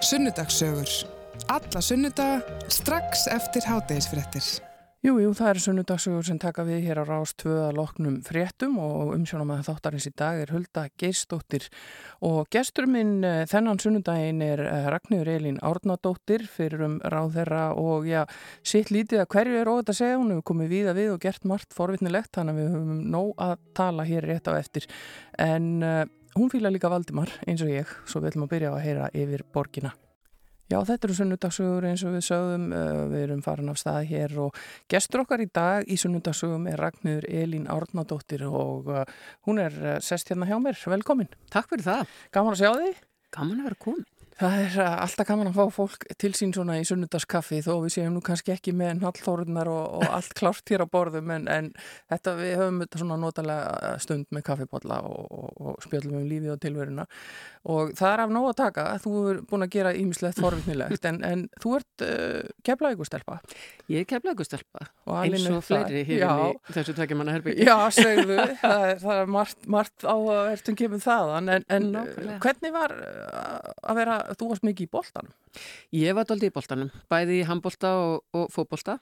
Sunnudagssögur. Alla sunnudaga strax eftir hátægisfrettir. Jú, jú, það eru sunnudagsugur sem taka við hér á Rás 2 að loknum fréttum og umsjónum að þáttarins í dag er Hulda Geistóttir og gestur minn eh, þennan sunnudagin er eh, Ragnhjör Elín Árnadóttir fyrir um ráð þeirra og já, sitt lítið að hverju er óþetta að segja, hún hefur komið víða við og gert margt forvitnilegt, þannig að við höfum nóg að tala hér rétt á eftir en uh, hún fýla líka Valdimar eins og ég, svo við ætlum að byrja að heyra yfir borgina. Já, þetta eru sunnudagsugur eins og við sögum, uh, við erum farin af stað hér og gestur okkar í dag í sunnudagssugum er Ragnhjör Elín Árnadóttir og uh, hún er uh, sest hérna hjá mér. Velkomin. Takk fyrir það. Gaman að sjá þig. Gaman að vera komin. Það er alltaf gaman að fá fólk til sín svona í sunnudagskaffi þó við séum nú kannski ekki með nallþórunar og, og allt klárt hér á borðum en, en þetta við höfum þetta svona notalega stund með kaffibotla og, og, og spjöldum um lífið og tilveruna. Og það er af nóg að taka að þú er búin að gera ímislegt forvittnilegt en, en þú ert uh, keflaugustelpa Ég er keflaugustelpa eins og fleiri hér í þessu tvekja manna herbyggi. Já, segðu, það er, það er margt, margt á að verðum kemur þaðan en, en hvernig var uh, að vera, þú varst mikið í boltanum? Ég var doldið í boltanum, bæði í handbolta og, og fótbolta.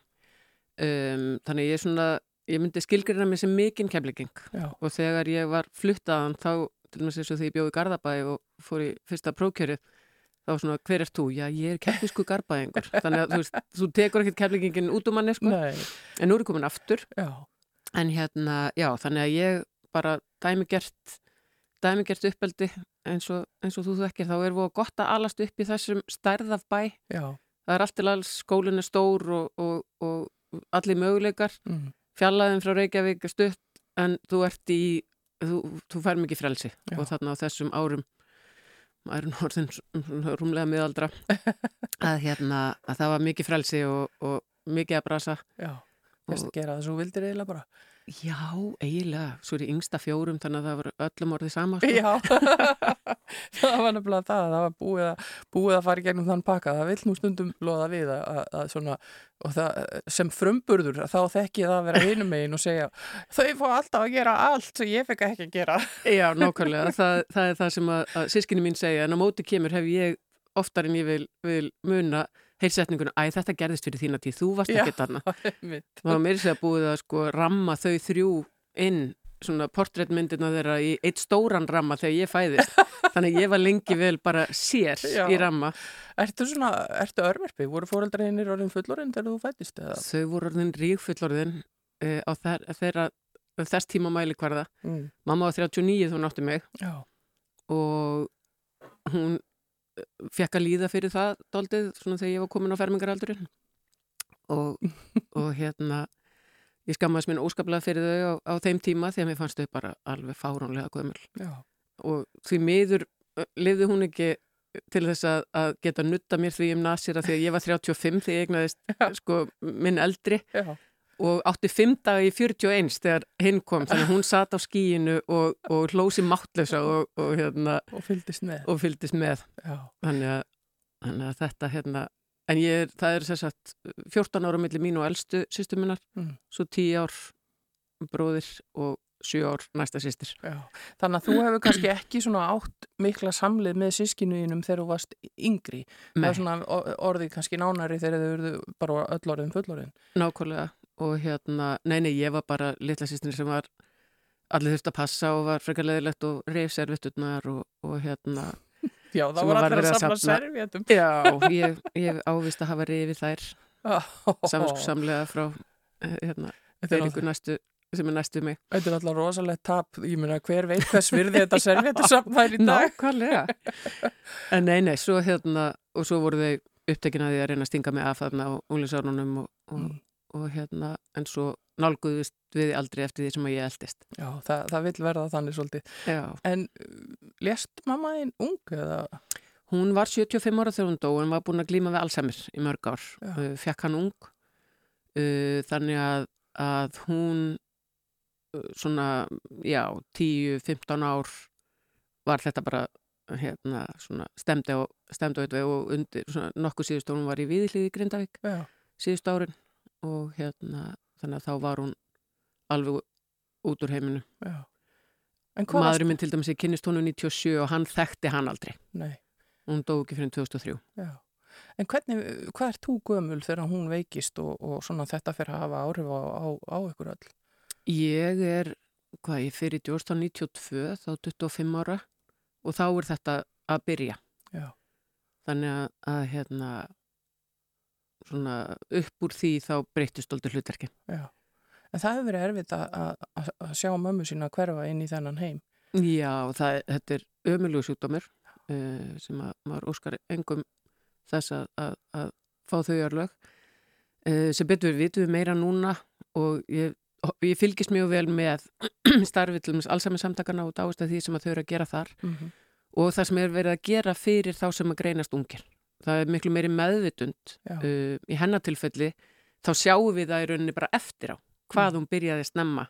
Um, þannig ég er svona, ég myndi skilgrina mig sem mikinn keflinging Já, og þegar ég var fluttaðan þá, til dæmis eins og því ég bjóði í Garðabæ og fór í fyrsta prókjörið, þá svona, hver er þú? Já, ég er keflisku garbaðingur. Þannig að þú veist, þú tekur ekkert keflingingin út um manni, sko. nei, En nú er ég komin aftur já, En hérna, já, þannig að ég bara dæmigert, dæmigert uppeldi eins og, eins og þú þekkir, þá er voru gott að alast upp í þessum stærð af bæ. já, Það er allt til alls, skólinn er stór og, og, og allir möguleikar, mm, fjallaðin frá Reykjavík er stutt, en þú ert í, þú, þú fær mikið frelsi Já. og þarna á þessum árum, maður er nú orðin svona rúmlega miðaldra, að hérna, að það var mikið frelsi og, og mikið að brasa. já, fyrst að gera það svo vildir eiginlega bara. Já, eiginlega, svo er ég yngsta fjórum þannig að það var öllum orðið sama sko. Já, það var nefnilega það, það var búið að, búið að fara í gegnum þann pakka, það vill nú stundum loða við að, að, að svona, og það sem frumburður, þá þekki ég það að vera hinum megin og segja, þau fá alltaf að gera allt sem ég fekk ekki að gera. Já, nákvæmlega, það, það er það sem að, að sískinni mín segja, en á móti kemur hef ég oftar en ég vil, vil muna heilsetninguna, æ, þetta gerðist fyrir þína tíð, þú varst ekki þarna. Mitt. Það var meiri segja búið að sko ramma þau þrjú inn svona portréttmyndina þeirra í eitt stóran ramma þegar ég fæðist. Þannig að ég var lengi vel bara sér Já. í ramma. Ertu svona, ertu örverfi? Voru fóreldrarinn orðin fullorinn þegar þú fættist? Eða? Þau voru orðin ríkfullorðin uh, á þær, þeirra, þess tíma mæli hverða. Mm. Mamma var 39 þú nátti mig Já, og hún fekk að líða fyrir það daldið svona þegar ég var komin á fermingaraldurinn. Og, og hérna ég skammaðist mín óskaplega fyrir þau á, á þeim tíma að mér fannst þau bara alveg fáránlega gömul. Já, og því miður lifði hún ekki til þess að, að geta nutta mér því um nasir að því að ég var 35 þegar ég egnaðist sko minn eldri. Já, og átti fimm daga í 41 þegar hinn kom, þannig að hún satt á skíinu og, og hlósi máttlösa og, og, hérna, og fylgdist með. með þannig að, þannig að þetta hérna, en ég er, það er sagt 14 ára millir mín og elstu sýstu minnar, Mm. svo 10 ár bróðir og 7 ár næsta sýstir. Þannig að þú hefur kannski ekki svona átt mikla samlið með sískinuðinum þegar þú varst yngri. Það Nei, er svona orðið kannski nánari þegar þau eruðu bara öll orðin fullorðin. nákvæmlega og hérna, nei nei, ég var bara litla sýstir sem var allir þurft að passa og var frekar leðilegt og reyf servitturnar og, og hérna Já, voru var allir að að safna- servjötum. Já, ég, ég ávist að hafa reyfið þær samskusamlega frá eh, hérna, Eiríku næstu sem er næstu mig. Þetta er alltaf rosalegt tap, ég meina hver veit hvers virði þetta servétusafn þær í dag. Nákvæmlega. en nei, nei, svo hérna, og svo voru þau upptekin að því að reyna að stinga mig af þarna á unglinsárunum og, og, Mm. Og hérna, en svo nálguðust við aldrei eftir því sem að ég eldist. Já, það, það vil verða þannig svolítið. Já. En uh, lést mamma einn ung eða? Hún var 75 ára þegar hún dó en var búin að glíma við Alzheimer í mörg ár. Já. Uh, fekk hann ung, uh, þannig að, að hún svona, já, 10-15 ár var þetta bara hérna, svona, stemdi á, stemdi á eitthvað og undir, svona, nokkuð síðust hún var í viðlíði Grindavík síðust árin og hérna, þannig að þá var hún alveg út úr heiminu. Maðurinn minn til dæmis ég kynnist honum 97 og hann þekkti hann aldrei. Nei. hún dó ekki fyrir 2003 Já. En hvernig, hvað er þú gömul þegar hún veikist og, og svona þetta fyrir að hafa áhrif á, á, á ykkur öll? Ég er, hvað, ég fyrir 1992, þá 25 ára og þá er þetta að byrja. Já. Þannig að, að hérna, svona upp úr því þá breytist aldrei hlutverkin. Já. En það hefur verið erfitt að, að, að sjá mömmu sína hverfa inn í þennan heim. Já, það, þetta er ömulegu sjúkdómur uh, sem að maður óskar engum þess að, að, að fá þau örlög. Uh, sem betur við vitum við meira núna og ég, ég fylgist mjög vel með starfið til allsami samtakana og dáist að því sem að þau eru að gera þar Mm -hmm. og það sem er verið að gera fyrir þá sem að greinast ungir. Það er miklu meiri meðvitund uh, í hennatilfelli þá sjáum við það í rauninni bara eftir á hvað hún byrjaði snemma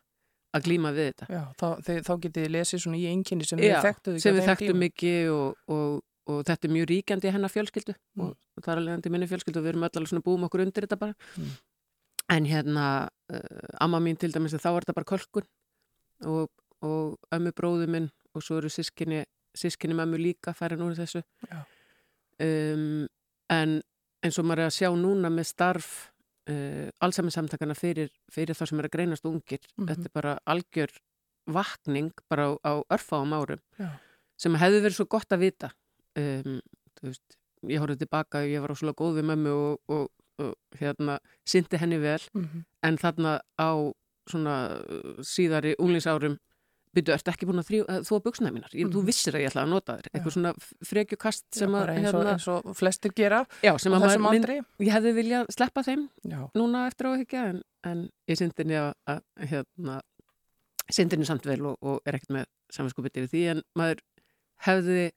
að glíma við þetta. Já, þá, þið, þá getið þið lesið svona í einkinni sem Já, við þekktuð sem við þekktum mikið og, og, og þetta er mjög ríkjandi í hennar fjölskyldu Mm. og það er alveg í minni fjölskyldu og við erum öll alveg svona búum okkur undir þetta bara Mm. en hérna uh, amma mín til dæmis þá er þetta bara kölkun og, og ömmu bróðu minn og svo eru sískinni sískinni mömmu líka færin úr þessu Já. Um, en eins og maður er að sjá núna með starf uh, allsamisamtakana fyrir, fyrir þá sem er að greinast ungir Mhm. þetta er bara algjör vakning bara á, á örfáum árum Já. sem hefði verið svo gott að vita um, veist, ég horfði tilbaka ég var óslulega góð við mömmu og, og, og hérna, syndi henni vel Mm -hmm. en þarna á svona uh, síðari unglingsárum byrju, ertu ekki búin að þóa buksnaði mínar ég, þú Mhm. vissir að ég ætla að nota þér eitthvað svona frekjukast sem að eins, og, hérna, eins og flestir gera já, sem á þessum aldri. ég hefði viljað sleppa þeim Já, núna eftir á að higgja en, en ég syndi henni að, hérna, syndi henni samt vel og, og er ekkert með samanskupið yfir því en maður hefði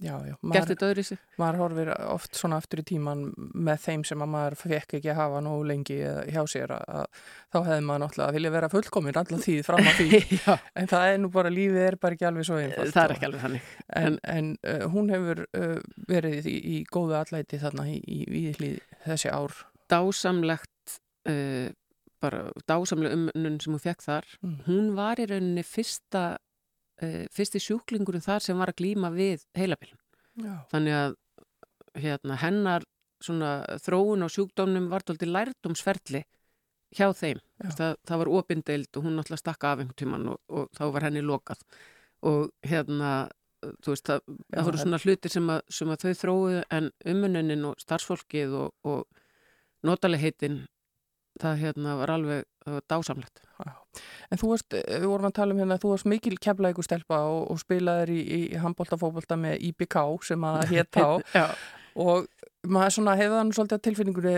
já, já. gert þetta öðru í sig maður horfir oft svona aftur í tíman með þeim sem að maður fekk ekki að hafa nógu lengi eða hjá sér að, að þá hefði maður náttúrulega vilja vera fullkomin allar tíð fram að því en það er nú bara, lífið er bara ekki alveg svo einfalt það er og- ekki alveg þannig En, en uh, hún hefur uh, verið í, í góðu allæti þarna í, í, í þessi ár. dásamlegt uh, bara dásamleg umnun sem hún fekk þar Mm. hún var í rauninni fyrsta uh, fyrsti sjúklingurinn þar sem var að glíma við heilabillin Já. þannig að hérna, hennar svona þróun á sjúkdómnum var tólti lærdómsferli hjá þeim. Það, það var opindeild og hún náttúrulega stakka af einhvern tíman og, og þá var henni lokað. Og hérna þú veist, það, Já, það voru svona hlutir sem að, sem að þau þróuðu en umununin og starfsfólkið og, og notalegheitinn það hérna var alveg var dásamlegt Já. En þú varst, eh, við vorum að tala um hérna, þú varst mikil keflæku stelpa og, og spilaðir í, í handbólta fókbólta með IBK sem að hétt Já, og maður svona hefði þannig svolítið að tilfinningunni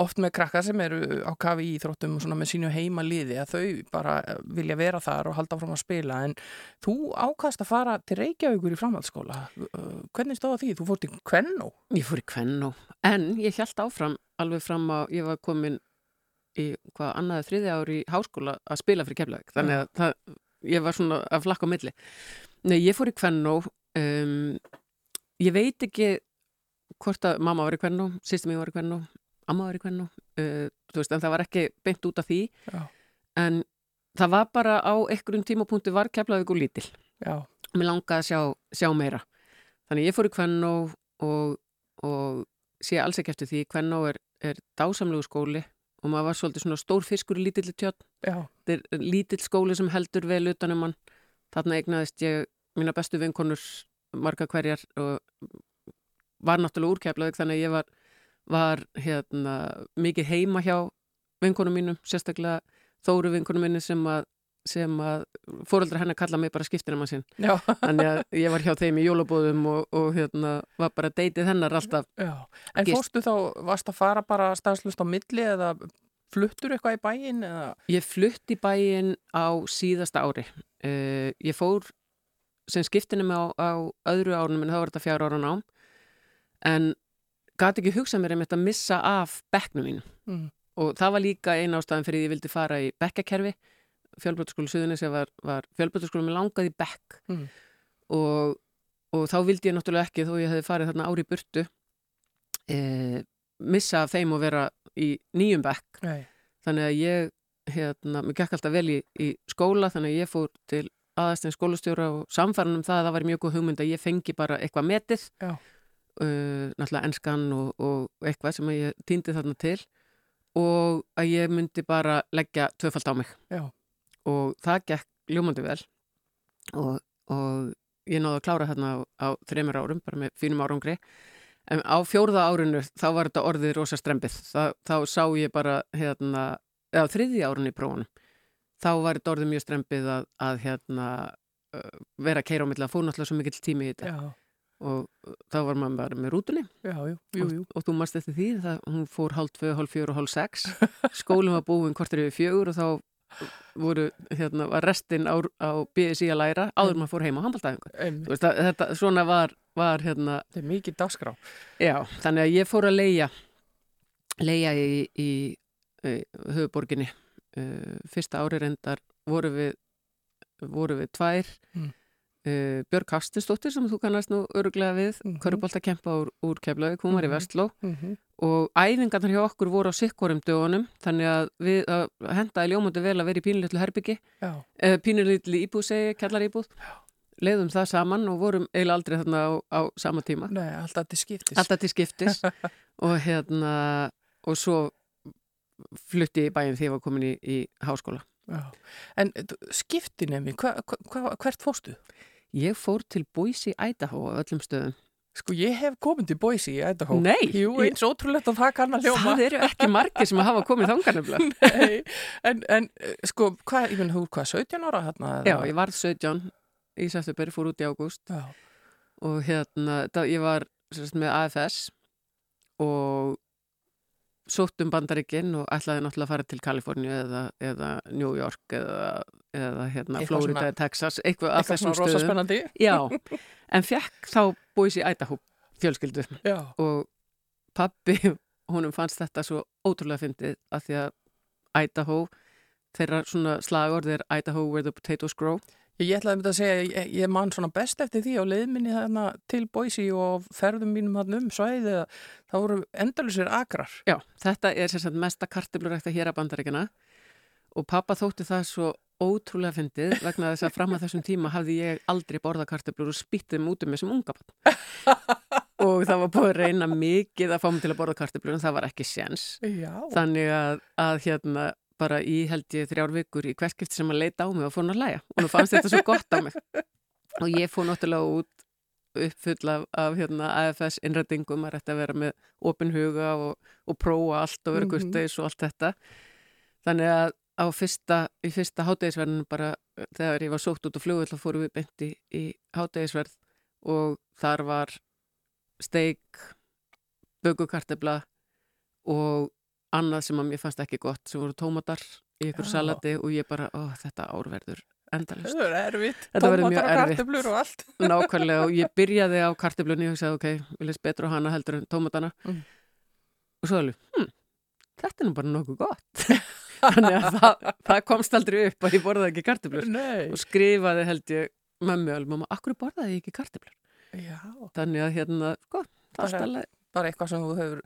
oft með krakka sem eru á kafi í íþróttum og svona með sínu heima liði að þau bara vilja vera þar og halda fram að spila en þú ákast að fara til Reykjavíkur í framhaldsskóla hvernig stóða því? Þú fórst í Kvennó? ég fór í Kvennó en ég held áfram alveg fram á ég var komin í hvað annaði þriði ári í háskóla að spila fyrir keflavík. Þannig að það, ég var svona að flakka á milli. Nei, ég fór í Kvennó um, ég veit ekki hvort að mamma var í Kvennó sýstum ég var í Kvennó, amma var í Kvennó uh, þú veist, en það var ekki beint út af því. Já. en það var bara á einhverjum tímapunkti var keflavík og lítil. Já, mér langaði að sjá, sjá meira. Þannig ég fór í Kvennó og, og sé alls ekki eftir því. Kvennó er, er dásamlegu skóli og maður var svolítið svona stór fiskur í lítilli tjötn já, þetta er lítill skóli sem heldur vel utanum hann. Þarna eignaðist ég mína bestu vinkonur marga hverjar og var náttúrulega úrkæflaðið þannig að ég var, var hérna, mikið heima hjá vinkonum mínum, sérstaklega þóru vinkonum minni sem að sem að fóreldra hennar kalla mig bara skiptinum að sinn já, þannig að ég var hjá þeim í jólabóðum og, og hérna var bara deytið hennar alltaf. Já. En Gist- fórstu þá, varst að fara bara stanslust á milli eða fluttur eitthvað í bæinn eða? Ég flutt í bæinn á síðasta ári. Uh, ég fór sem skiptinum á, á öðru árunum en það var þetta fjár ára nám. En gati ekki hugsað mér að missa af bekknum mín Mm. og það var líka eina ástæðan fyrir því ég vildi fara í bekkakerfi fjölbrötaskólu Suðunissi var, var fjölbrötaskólu með langað í bekk Mm. og, og þá vildi ég náttúrulega ekki þó ég hefði farið þarna ári í burtu e, missa af þeim og vera í nýjum bekk Nei. þannig að ég hérna, mér gekk alltaf vel í, í skóla þannig að ég fór til aðastinn skólastjóra og samfæran um það að það var mjög góð hugmynd að ég fengi bara eitthvað metið uh, náttúrulega enskan og, og eitthvað sem ég týndi þarna til og að ég myndi bara leggja tvöfald á mig Já. Og það gekk ljómandi vel. Og, og ég náði að klára þarna á, á þreymur árum, bara með fínum árangri. En á fjórða árinu þá var þetta orðið rosa strempið þá, þá sá ég bara hérna, eða á þriðja árinu í prófunum þá var þetta orðið mjög strempið að, að hérna, vera að keira á milla fór náttúrulega svo mikill tími í þetta. Já, og þá var maður bara með rútunni. Já, jú, jú, jú. Og, og þú mannst eftir því það, hún fór hálf tvö, hálf fjör og hálf sex. Skólinn var búinn kortir yfir fjögur og þá voru, hérna, var restin á, á BSI að læra áður maður fór heim á handbóltæfingu þetta, svona var, var hérna, Þetta er mikið dagskrá. já, þannig að ég fór að leia leia í, í, í höfuborginni uh, fyrsta ári reyndar voru við voru við tvær Mm. Uh, Björg Hastinsdóttir sem þú kannast nú öruglega við, mm. -hmm. kempa úr, úr Keflavík, hún var í Mhm. Vestló Mm -hmm. og æfingarnar hjá okkur voru á sikkorum dögunum þannig að við að henda í ljómandi vel að vera í pínulitlu herbyggi Já, eða pínulitlu íbúð segi, kellar íbúð leiðum það saman og vorum eiginlega aldrei þarna á, á sama tíma nei, alltaf til skiptis. alltaf til skiptis og hérna og svo flutti í bæinn þegar ég var komin í, í háskóla Já. En skiptinemi, hva, hva, hva, hvert fórstu? Ég fór til Boise, Idaho á öllum stöðum Sko, ég hef komin til Boise í Idaho. Nei, Jú, eins ótrúlegt að það kann að hljóma. það eru ekki margir sem hafa komið þangarnefla Nei, en, en eh, sko, hvað, ég finn, þú, hvað, 17 ára hérna? já, ég varð 17 í september, fór út í ágúst og hérna, það, ég var sérst, með AFS og sótt um bandaríkinn og ætlaði náttúrulega að fara til Kaliforníu eða, eða New York eða, eða hérna, Florida, svona- Texas, eitthvað af eitthvað þessum svona rosa stöðum. Já, en fekk þá búið sér Idaho fjölskyldu Já, og pappi, honum fannst þetta svo ótrúlega fyndið að því að Idaho, þeirra svona slagorð er Idaho where the potatoes grow. Ég ætlaði að segja, ég, ég man svona best eftir því á leiðminni þarna til Boise og ferðum mínum þarna um svæði að það voru endalusir akrar. Já, þetta er sagt mesta kartiblurækta hér að bandaríkina og pappa þótti það svo ótrúlega fyndið vegna þess að fram að þessum tíma hafði ég aldrei borðað kartiblur og út um mig sem unga bann. og það var búið að reyna mikið að fá mig til að borða kartiblur en það var ekki séns. Já. Þannig að, að hérna bara í held ég þrjár vikur í hverskipt sem að leita á mig og fór hann að læja og nú fannst þetta svo gott á mig. Og ég fór náttúrulega út uppfull af, af hérna, AFS innrætingum að að vera með opin huga og, og prófa allt og vera Mhm. kurteis og allt þetta. Þannig að á fyrsta, í fyrsta hátegisverðinu bara eh, þegar ég var sótt út og flugvill þá fórum við beinti í hátegisverð og þar var steik bögukartebla og annað sem að mér fannst ekki gott sem voru tómatar í ykkur Já. salati og ég bara, ó, þetta árverður er erfitt. Þetta verður mjög Tómatar og erfitt. kartöflur og allt. Nákvæmlega og ég byrjaði á karteblunni og hugsaði, ok, vil ég betra á hana heldur en tómatana Mm. og svo alveg, hm, þetta er nú bara nokkuð gott þannig að það, það komst aldrei upp að ég borðaði ekki karteblur og skrifaði held ég mömmu alveg, mamma, akkur borðaði ég ekki karteblur Já, þannig að hérna, gott, það Bara- stæla bara eitthvað sem þú hefur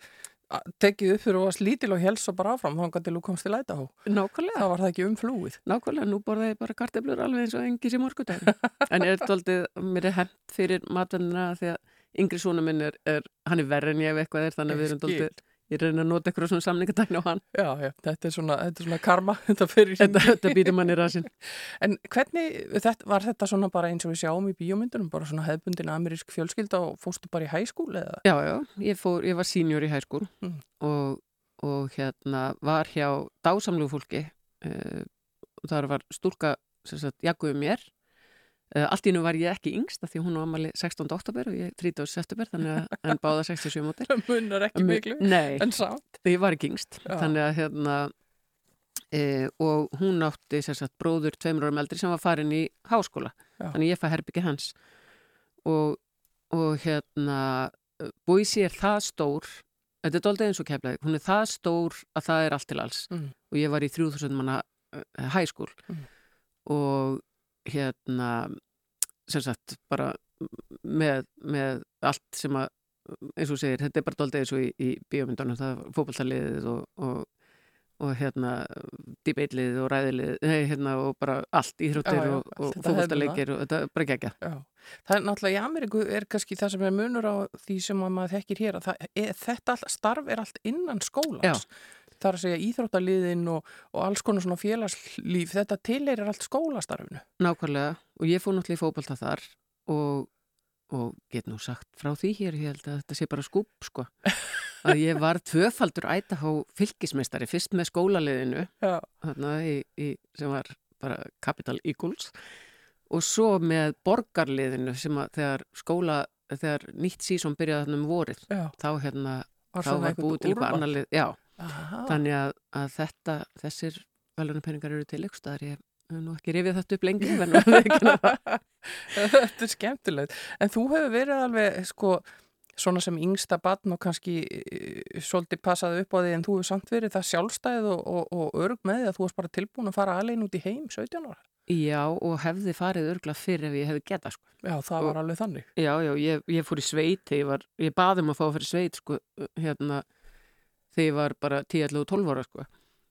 tekið upp fyrir og varst lítil og helst og bara áfram þá til þú komst til læta hó. nákvæmlega, Það var það ekki umflúið. nákvæmlega, nú borðaði ég bara karteblur alveg eins og engis í morgudagin en er tóltið, mér er hemmt fyrir matvennina því að yngri svona minn er, er hann er verri en ég ef eitthvað er þannig að við erum Ég tóltið ég reyna að nota eitthvað svona samningadagn á hann Já, já, þetta er svona, þetta er svona karma, þetta fyrir þetta, þetta býtur manni rassin En hvernig, þetta, var þetta svona bara eins og við sjáum í bíómyndunum, bara svona hefbundin amerísk fjölskylda og fórstu bara í hæskúl eða? Já, já, ég, fór, ég var senior í hæskúl Mm. og, og hérna var hjá dásamlegu fólki uh, og þar var stúlka sem sagt, jakuðu mér uh, allt í nú var ég ekki yngst af því hún var ammali 16. oktober og ég 30. september þannig að en báða 67 mótil Munnar ekki miklu, Nei, en samt. ég var ekki yngst Já. þannig að hérna e, og hún átti sem sagt, bróður tveimur árum eldri sem var farin í háskóla Já. þannig ég fæ herbyggi hans og, og hérna Boise er það stór þetta er doldið eins og keflaði hún er það stór að það er allt til alls Mm. og ég var í 3000 manna uh, hæskúl Mm. og hérna sem sagt bara með, með allt sem að eins og segir, þetta er bara doldið eins og í, í bíómyndunum, það er fótballtaliðið og, og, og hérna dýbeitlið og ræðilið nei, hérna, og bara allt íþróttir Já, já, og, og fókvastaleikir og þetta er bara gegja Já, það er náttúrulega í Ameríku er kannski það sem er munur á því sem að maður þekkir hér að það, er, þetta all, starf er allt innan skólans. Það er að segja íþróttaliðin og, og alls konar svona félagslíf, þetta tileirir allt skólastarfinu. Nákvæmlega og ég fór náttúrulega í fókbalta þar og, og get nú sagt frá því hér, ég held að þetta sé bara skúp sko, að ég var tvöfaldur ætahá fylgismestari fyrst með skólaliðinu þarna, í, í, sem var bara Capital Eagles og svo með borgarliðinu sem að þegar skóla, þegar nýtt sísón byrjaði þarna um vorið, Já, þá hérna var þá var búið til eitthvað úrval. annar lið, já, Aha. þannig að, að þetta, þessir velunarpenningar eru til ykkur staðar, ég hef nú ekki rifið þetta upp lengi, en Þetta er skemmtilegt. En þú hefur verið alveg, sko, svona sem yngsta barn og kannski eh, svolítið passaði upp á því en þú hefur samt verið það sjálfstæð og, og, og örg með því að þú varst bara tilbúin að fara alveg út í heim 17 ára. Já, og hefði farið örgla fyrir ef ég hefði getað, sko. Já, það Og- var alveg þannig. Já, já, ég, ég fór í sveit ég var, ég baði um að fá að fyrir sveit, sko, hérna, þegar ég var bara 10-11 og 12 ára, sko.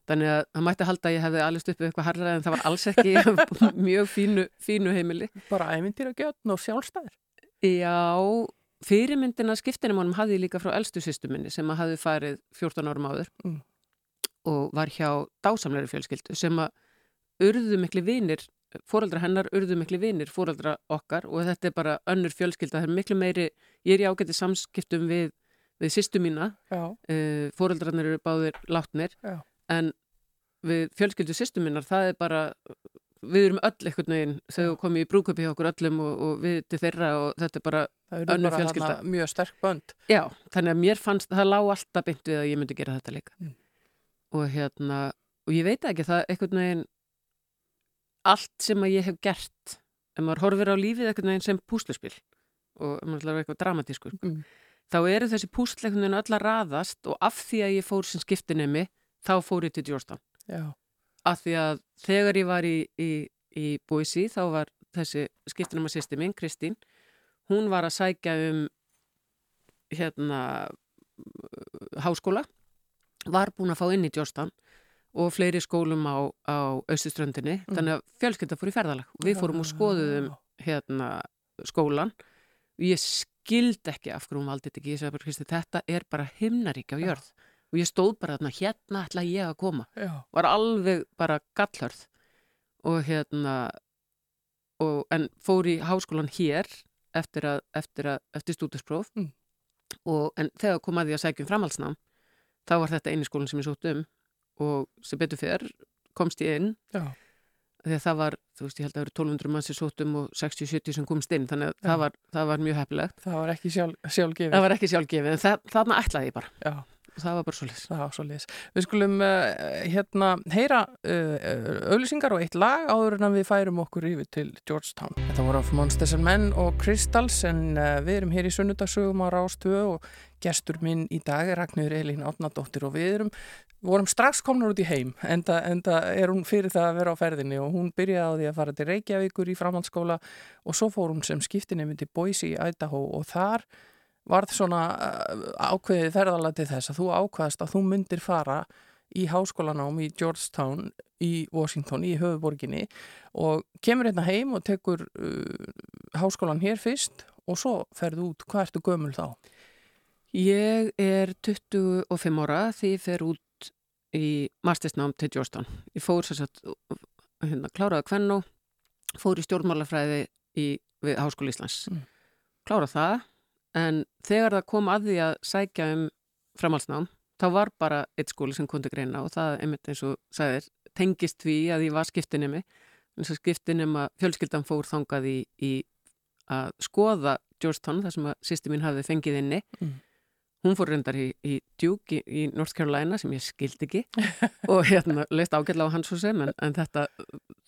Þannig að það mætti halda að ég hefði alveg uppið eitthvað harrað en það var alls ekki mjög fínu, fínu heimili. Bara ævintýra gjötn og sjálfstæðir. Já, fyrirmyndina skiptinum honum hafði ég líka frá elstu sýstu minni sem að hafði farið 14 árum áður Mm. og var hjá dásamleiri fjölskyldu sem að urðu miklu vinir, fóreldra hennar urðu miklu vinir, fóreldra okkar og þetta er bara önnur fjölskylda, það er miklu meiri, ég er í ágæti samskiptum við, við sýstu mína, uh, fóreldrarnir eru báðir látnir Já. en við fjölskyldu sýstu mínar, það er bara við erum öll einhvern veginn þegar við komum í brúköpi hjá okkur öllum og, og við til þeirra og þetta er bara bara fjölskylda. mjög sterk bönd. Já, þannig að mér fannst, það lág alltaf beint við að ég myndi gera þetta líka. Mm. Og hérna, og ég veit ekki, það einhvern veginn, allt sem að ég hef gert, ef maður horfir á lífið einhvern veginn sem púsluspil og maður ætlar að vera eitthvað dramatískur, Mm. Þá eru þessi veginn öll að raðast og af því að ég fór sem skiptinemi, þá fór ég til Georgetown. Já, Af því að þegar ég var í, í, í Boise, þá var þessi skiptinema sýsti minn, Kristín, hún var að sækja um hérna háskóla var búin að fá inn í Georgetown og fleiri skólum á, á austuströndinni, Mm. þannig að fjölskylda fór í ferðalag og við fórum og skoðuðum hérna skólan og ég skildi ekki af hverju hún valdi þetta ekki, ég sagði bara Kristi, þetta er bara himnarík á jörð. Og ég stóð bara þarna, hérna ætla ég að koma. Já, var alveg bara gallhörð. Og hérna og, en fór í háskólan hér eftir, að, eftir, eftir stúdinspróf Mm. og en þegar kom að því að sækjum framhaldsnám þá var þetta eini skólinn sem ég sótt um. Og sem betur fyrr komst ég inn já, að það var, þú veist, ég held að það eru 1200 mann sem sótt um og 60-70 sem komst inn þannig að það var, það var mjög heppilegt það var ekki sjálf, sjálfgefið. það var ekki sjálfgefið en það, þarna ætlaði ég bara Já. Það var bara svolítið Já, svo liðs. Við skulum uh, hérna heyra uh, auðlýsingar og eitt lag áður en við færum okkur yfir til Georgetown. Þetta voru af Monsters and Men og Crystals en uh, við erum hér í sunnudagsögum á Rástvö og gestur minn í dag er Ragnur Elín Átnadóttir og við erum vorum strax komnar út í heim enda, enda er hún fyrir það að vera á ferðinni og hún byrjaði á því að fara til Reykjavíkur í framhaldsskóla og svo fór hún sem skiptinemi til Boise í Idaho og þar varð svona uh, ákveðið ferðalega til þess að þú ákvaðast að þú myndir fara í háskólanám í Georgetown í Washington, í höfuborginni og kemur hérna heim og tekur uh, háskólan hér fyrst og svo ferðu út, hvað ertu gömul þá? Ég er 25 ára því ég fer út í mastersnám til Georgetown. Ég fór sér satt, hérna, kláraði kvennu, fór í stjórnmálafræði í, við Háskóli Íslands. Mm. Kláraði það, en þegar það kom að því að sækja um framhalsnám, þá var bara eitt skóli sem kundi greina og það, einmitt eins og sagðir, tengist því að ég var skiptinemi. eins og skiptinema fjölskyldan fór þangað í, í að skoða Georgetown, þar sem að sýsti mín hafði fengið inni. Mm. Hún fór reyndar í, í Duke í, í North Carolina sem ég skildi ekki og hérna leist ágætlega á hans sem en, en þetta,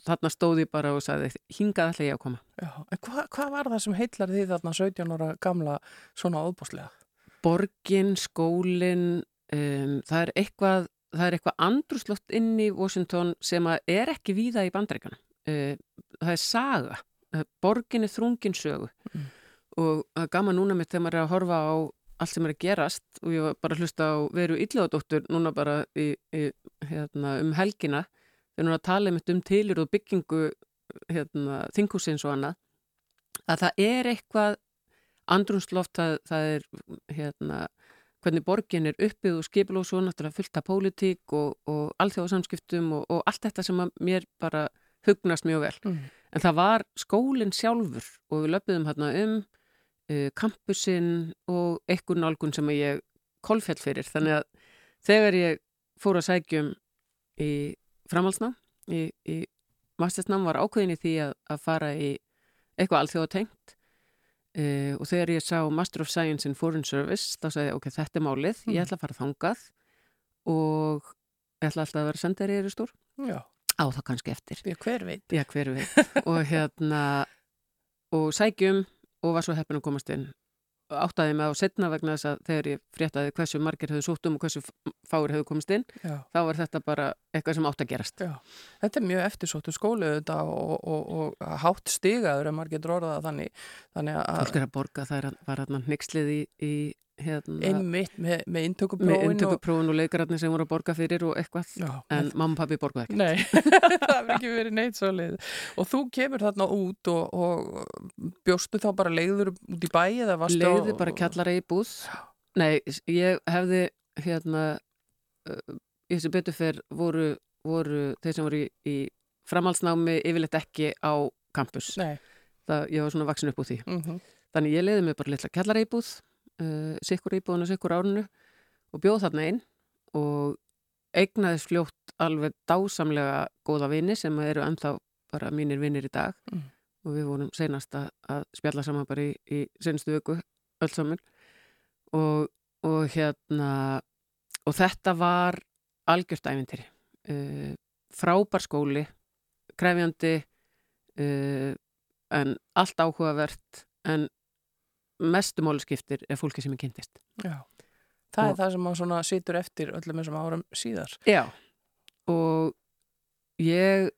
þarna stóði ég bara og sagði hingað ætla ég að koma. Já, en hvað hva var það sem heitlar því þarna 17 ára gamla svona óbúslega? Borgin, skólin, um, það er eitthvað, það er eitthvað andruslott inn í Washington sem er ekki víða í bandreikana. Uh, það er saga. Uh, Borgin er þrungin sögu Mm. og það er gaman núna mitt þegar maður er að horfa á allt sem er að gerast og ég var bara að hlusta á veru Ylluðadóttur núna bara í, í hérna, um helgina hún var að tala um, tilir og byggingu hérna, þingúsins og annað að það er eitthvað andrunsloft, það, það er hérna, hvernig borgin er uppið og skipil og svo náttúrulega fullt af pólitík og, og alþjóðsamskiptum og, og allt þetta sem mér bara hugnast mjög vel. Mm. En það var skólinn sjálfur og við löpum hérna um uh, kampusinn og einhvern nálgun sem ég kolfjall fyrir. Þannig að þegar ég fór að sækjum í framhalsnám, í, í mastersnám var ákveðin í því að, að fara í eitthvað alþjóðatengt uh, og þegar ég sá Master of Science in Foreign Service þá sagði ég ok, þetta er málið, mm. ég ætla að fara þangað og ég ætla alltaf að vera sendari í Eristór á það kannski eftir. Já, hver veit, Já, hver veit. og hérna og sækjum og var svo heppin að komast inn áttaði mig á setna vegna þess að þegar ég fréttaði hversu margir hefðu sótt um og hversu fáir hefðu komist inn Já. þá var þetta bara eitthvað sem átt að gerast Já. Þetta er mjög eftirsóttu skólu þetta, og, og, og hátt stigaður ef margir dróða það þannig, þannig að Fólk er að borga, það var hérna nixlið í, í hérna, einmitt með, með intökuprófin og, og leikararnir sem voru að borga fyrir og eitthvað, já, en mamma og pappi borgaði ekki Nei, það hefur ekki verið neitt svo leið og þú kemur þarna út og, og bjóstu þá bara leiður út í bæi eða varstu á Leiði bara kjallara í búð. Nei, ég hefði hérna uh, í þessu betu fyrr voru, voru þeir sem voru í, í framhalsnámi yfirleitt ekki á kampus Nei. það, ég var svona vaksin upp úr því. Mm -hmm. þannig ég leiði mig bara litla kjallara í búð uh, sikkur íbúðun og sikkur árunu og bjóð þarna einn og eignaðis fljótt alveg dásamlega góða vini sem eru ennþá bara mínir vinnir í dag. Mm. og við vorum senast að, að spjalla saman bara í, í senstu vöku öll saman. Og, og hérna og þetta var algjört æfintir uh, frábær skóli krefjandi uh, en allt áhugavert en mestumáli skiptir er fólki sem er kynntist. Já, það og, er það sem maður svona situr eftir öllum þessum árum síðar. Já, og ég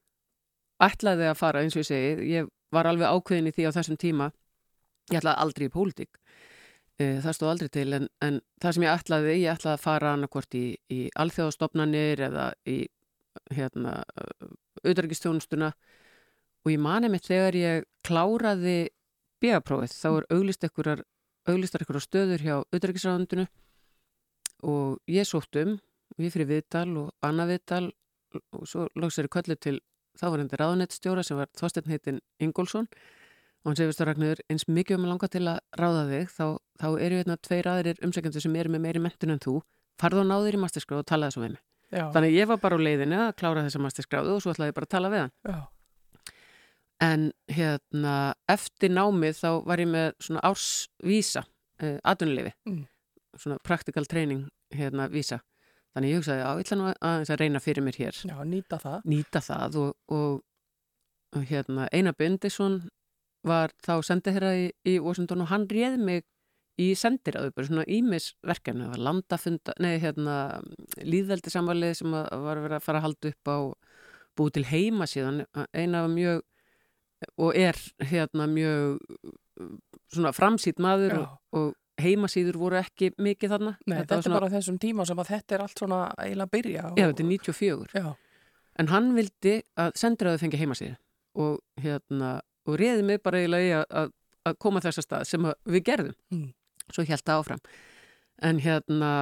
ætlaði að fara eins og ég segi, ég var alveg ákveðin í því á þessum tíma, ég ætlaði aldrei í pólitík, e, það stóð aldrei til, en, en það sem ég ætlaði, ég ætlaði að fara annarkvort í, í alþjóðastofnanir eða í hérna, auðverkistjónustuna og ég mani mitt þegar ég kláraði BA-prófið þá er auglistar ekkurar stöður hjá auðverkisræðandunu og ég sótt um og ég fyrir viðtal og annað viðtal og svo lóks þeirri kallið til þávarendi ráðanettstjóra sem var þósteinn heitin Ingólfsson og hann segist að Ragnarður eins mikið um að langa til að ráða þig þá, þá eru hérna tveir aðrir umsækjandi sem eru með meiri mentun en þú farðu og náður í masterskráð og talaði svo við mig Já. þannig ég var bara á leiðinu að klára þessa masterskráðu og svo ætlaði ég bara að tala við hann Já. En hérna, eftir námið þá var ég með svona ársvísa, uh, atvinnulefi, mm. svona practical training hérna vísa. Þannig ég hugsaði, já, ég ætla nú að, að reyna fyrir mér hér. Já, nýta það. Nýta það og, og, og hérna, Einar Bindisson var þá sendiherra í, í Washington og hann réði mig í sendiráðu, bara svona ímisverkefni, það var landafunda, nei, hérna, líðveldisamvalið sem var að vera að fara að halda upp á búið til heima síðan, eina var mjög og er hérna mjög svona framsýtt maður og, og heimasýður voru ekki mikið þarna. Nei, þetta, þetta er svona... bara þessum tíma sem að þetta er allt svona eiginlega að byrja og... Já, þetta er 94 Já. en hann vildi að sendiræðu fengi heimasýðu og hérna og réði mig bara eiginlega að, að koma þessa stað sem við gerðum. Mm. svo held það áfram. En hérna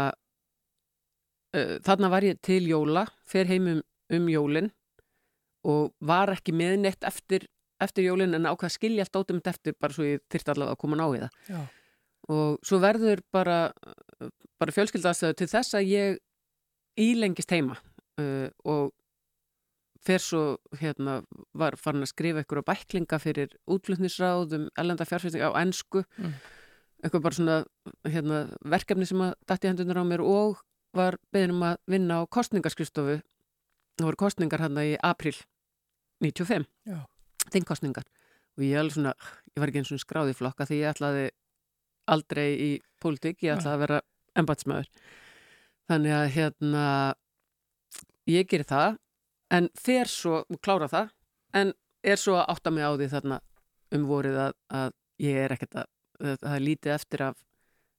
uh, þarna var ég til jóla fer heimum um jólin og var ekki meðnett eftir eftir jólinn en ákvað skilja allt ótum eftir bara svo ég þyrtti allavega að koma ná í það. Já. og svo verður bara, bara fjölskyldaðstöðu til þess að ég ílengist heima uh, og fer svo hérna var farin að skrifa ykkur á bæklinga fyrir útflutnisráðum, ellenda fjárfæsting á ennsku mm. eitthvað bara svona hérna, verkefni sem að dætti hendunar á mér og var beðinum að vinna á kostningarskristofu það voru kostningar hérna í april 95 Já þingkostningar og ég, svona, ég var ekki eins og skráði flokka því ég ætlaði aldrei í pólitík, ég ætlaði að vera embatsmaður þannig að hérna ég gerir það en fer svo, klára það en er svo að átta mig á því þarna um vorið að, að ég er ekkert að, það er lítið eftir af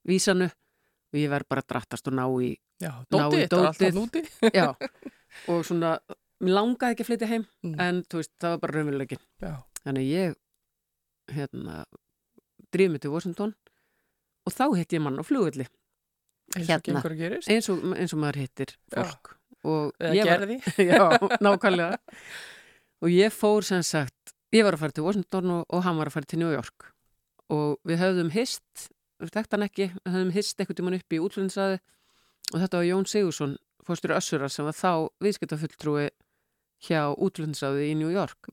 vísanu og ég verð bara drattast og ná í Já, dótið, er alltaf núti Já, og svona, langaði ekki að flytja heim Mm. en veist, það var bara raunveruleikin Já. þannig ég hérna, drifið mig til Washington og þá hitt ég mann á flugulli Hérna. eins og, eins og maður hittir fólk og Eða gerði. já, nákvæmlega og ég fór sem sagt ég var að fara til Washington og, og hann var að fara til New York og við höfðum hist við þekkt hann ekki, við höfðum hist einhvern tímann upp í útlunnsæði og þetta var Jón Sigursson fórstur Össurar sem var þá viðskiptafulltrúi hjá útlunnsæði í New York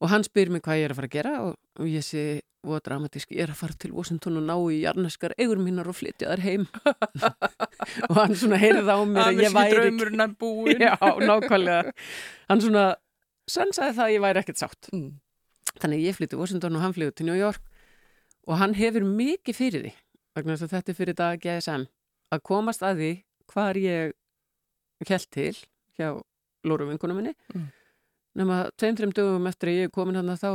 og hann spyr mig hvað ég er að fara að gera og, ég sé og dramatísk, ég er að fara til Washington og ná í jarneskar eigur mínar og flytja þær heim og hann svona heyrði á mér að ég væri ekki-. Já, nákvæmlega. Hann svona sensaði það að ég væri ekkert sátt. Mm. Þannig ég flytti Washington og hann flytti til New York og hann hefur mikið fyrir því, vegna þess að þetta er fyrir dag GSM, að komast að því hvar ég held til hjá lóruvinkunum minni. Mm. Nefna tveim, þreim dögum eftir að ég er komin hann þá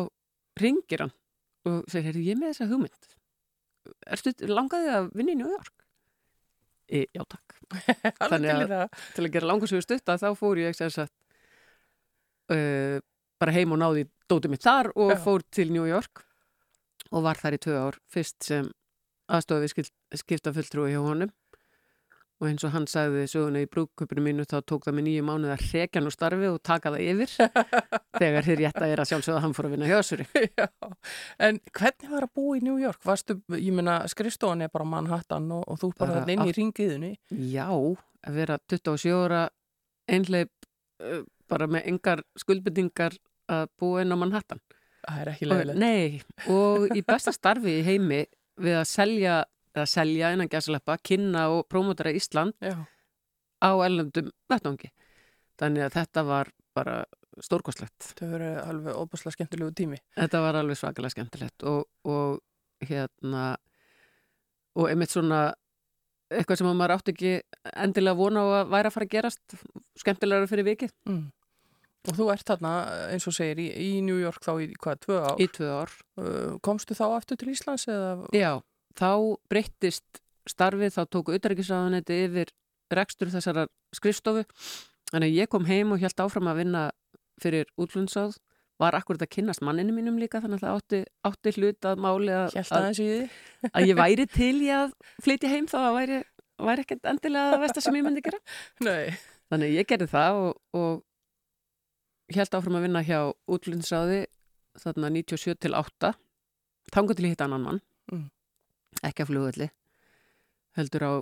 ringir hann og segir, heyrðu, ég með þessa hugmynd. Erstu langaði að vinna í New York? E, já, takk Þannig að- til að gera langar sögur stutta þá fór ég sem sagt, uh, bara heim og náði dótið mitt þar og Já. fór til New York og var þar í tvö ár fyrst sem aðstofi skipta fulltrúi hjá honum og eins og hann sagði söguna í brúkköpunu mínu þá tók það með nýju mánuð að hrekja nú starfi og taka það yfir þegar þér rétta er að sjálfsögða að hann fór að vinna Já, en hvernig var að búa í New York? Varstu, ég meina, skrifstofan er bara Manhattan og, og þú ert bara inn í ringiðunni. Já, að vera 27 ára einleip uh, bara með engar skuldbyrningar að búa inn á Manhattan Það er ekki leiðilegt. Nei, og í besta starfi í heimi við að selja, eða selja innan gæslepa, kynna og prómotara Ísland Já, á ellendum vettangi. Þannig að þetta var bara stórkostlegt. það verið alveg óbúslega skemmtilegu tími. Þetta var alveg svakalega skemmtilegt og, og hérna og einmitt svona eitthvað sem að maður átti ekki endilega vona á að væri að fara að gerast skemmtilegra fyrir vikið Mm. Og þú ert þarna, eins og segir, í, í New York þá í hvað, tvö ár? í tvö ár. Uh, Komstu þá aftur til Íslands eða? Já, þá breyttist starfið, þá tóku utarrikisraðunetti yfir rekstur þessara skrifstofu. Þannig að ég kom heim og held áfram að vinna fyrir útlundsað, var akkurat að kynnast manninu mínum líka, þannig að það átti, átti hlut að máli að, Hjælt að, að ég væri til í að flytja heim þá að væri, væri ekkert endilega það versta sem ég myndi gera. Nei. Þannig að ég gerði það og, og held áfram að vinna hjá útlundsráði þarna 97 til 8 þangað til ég hitt annan mann. Ekki að flugvelli heldur á,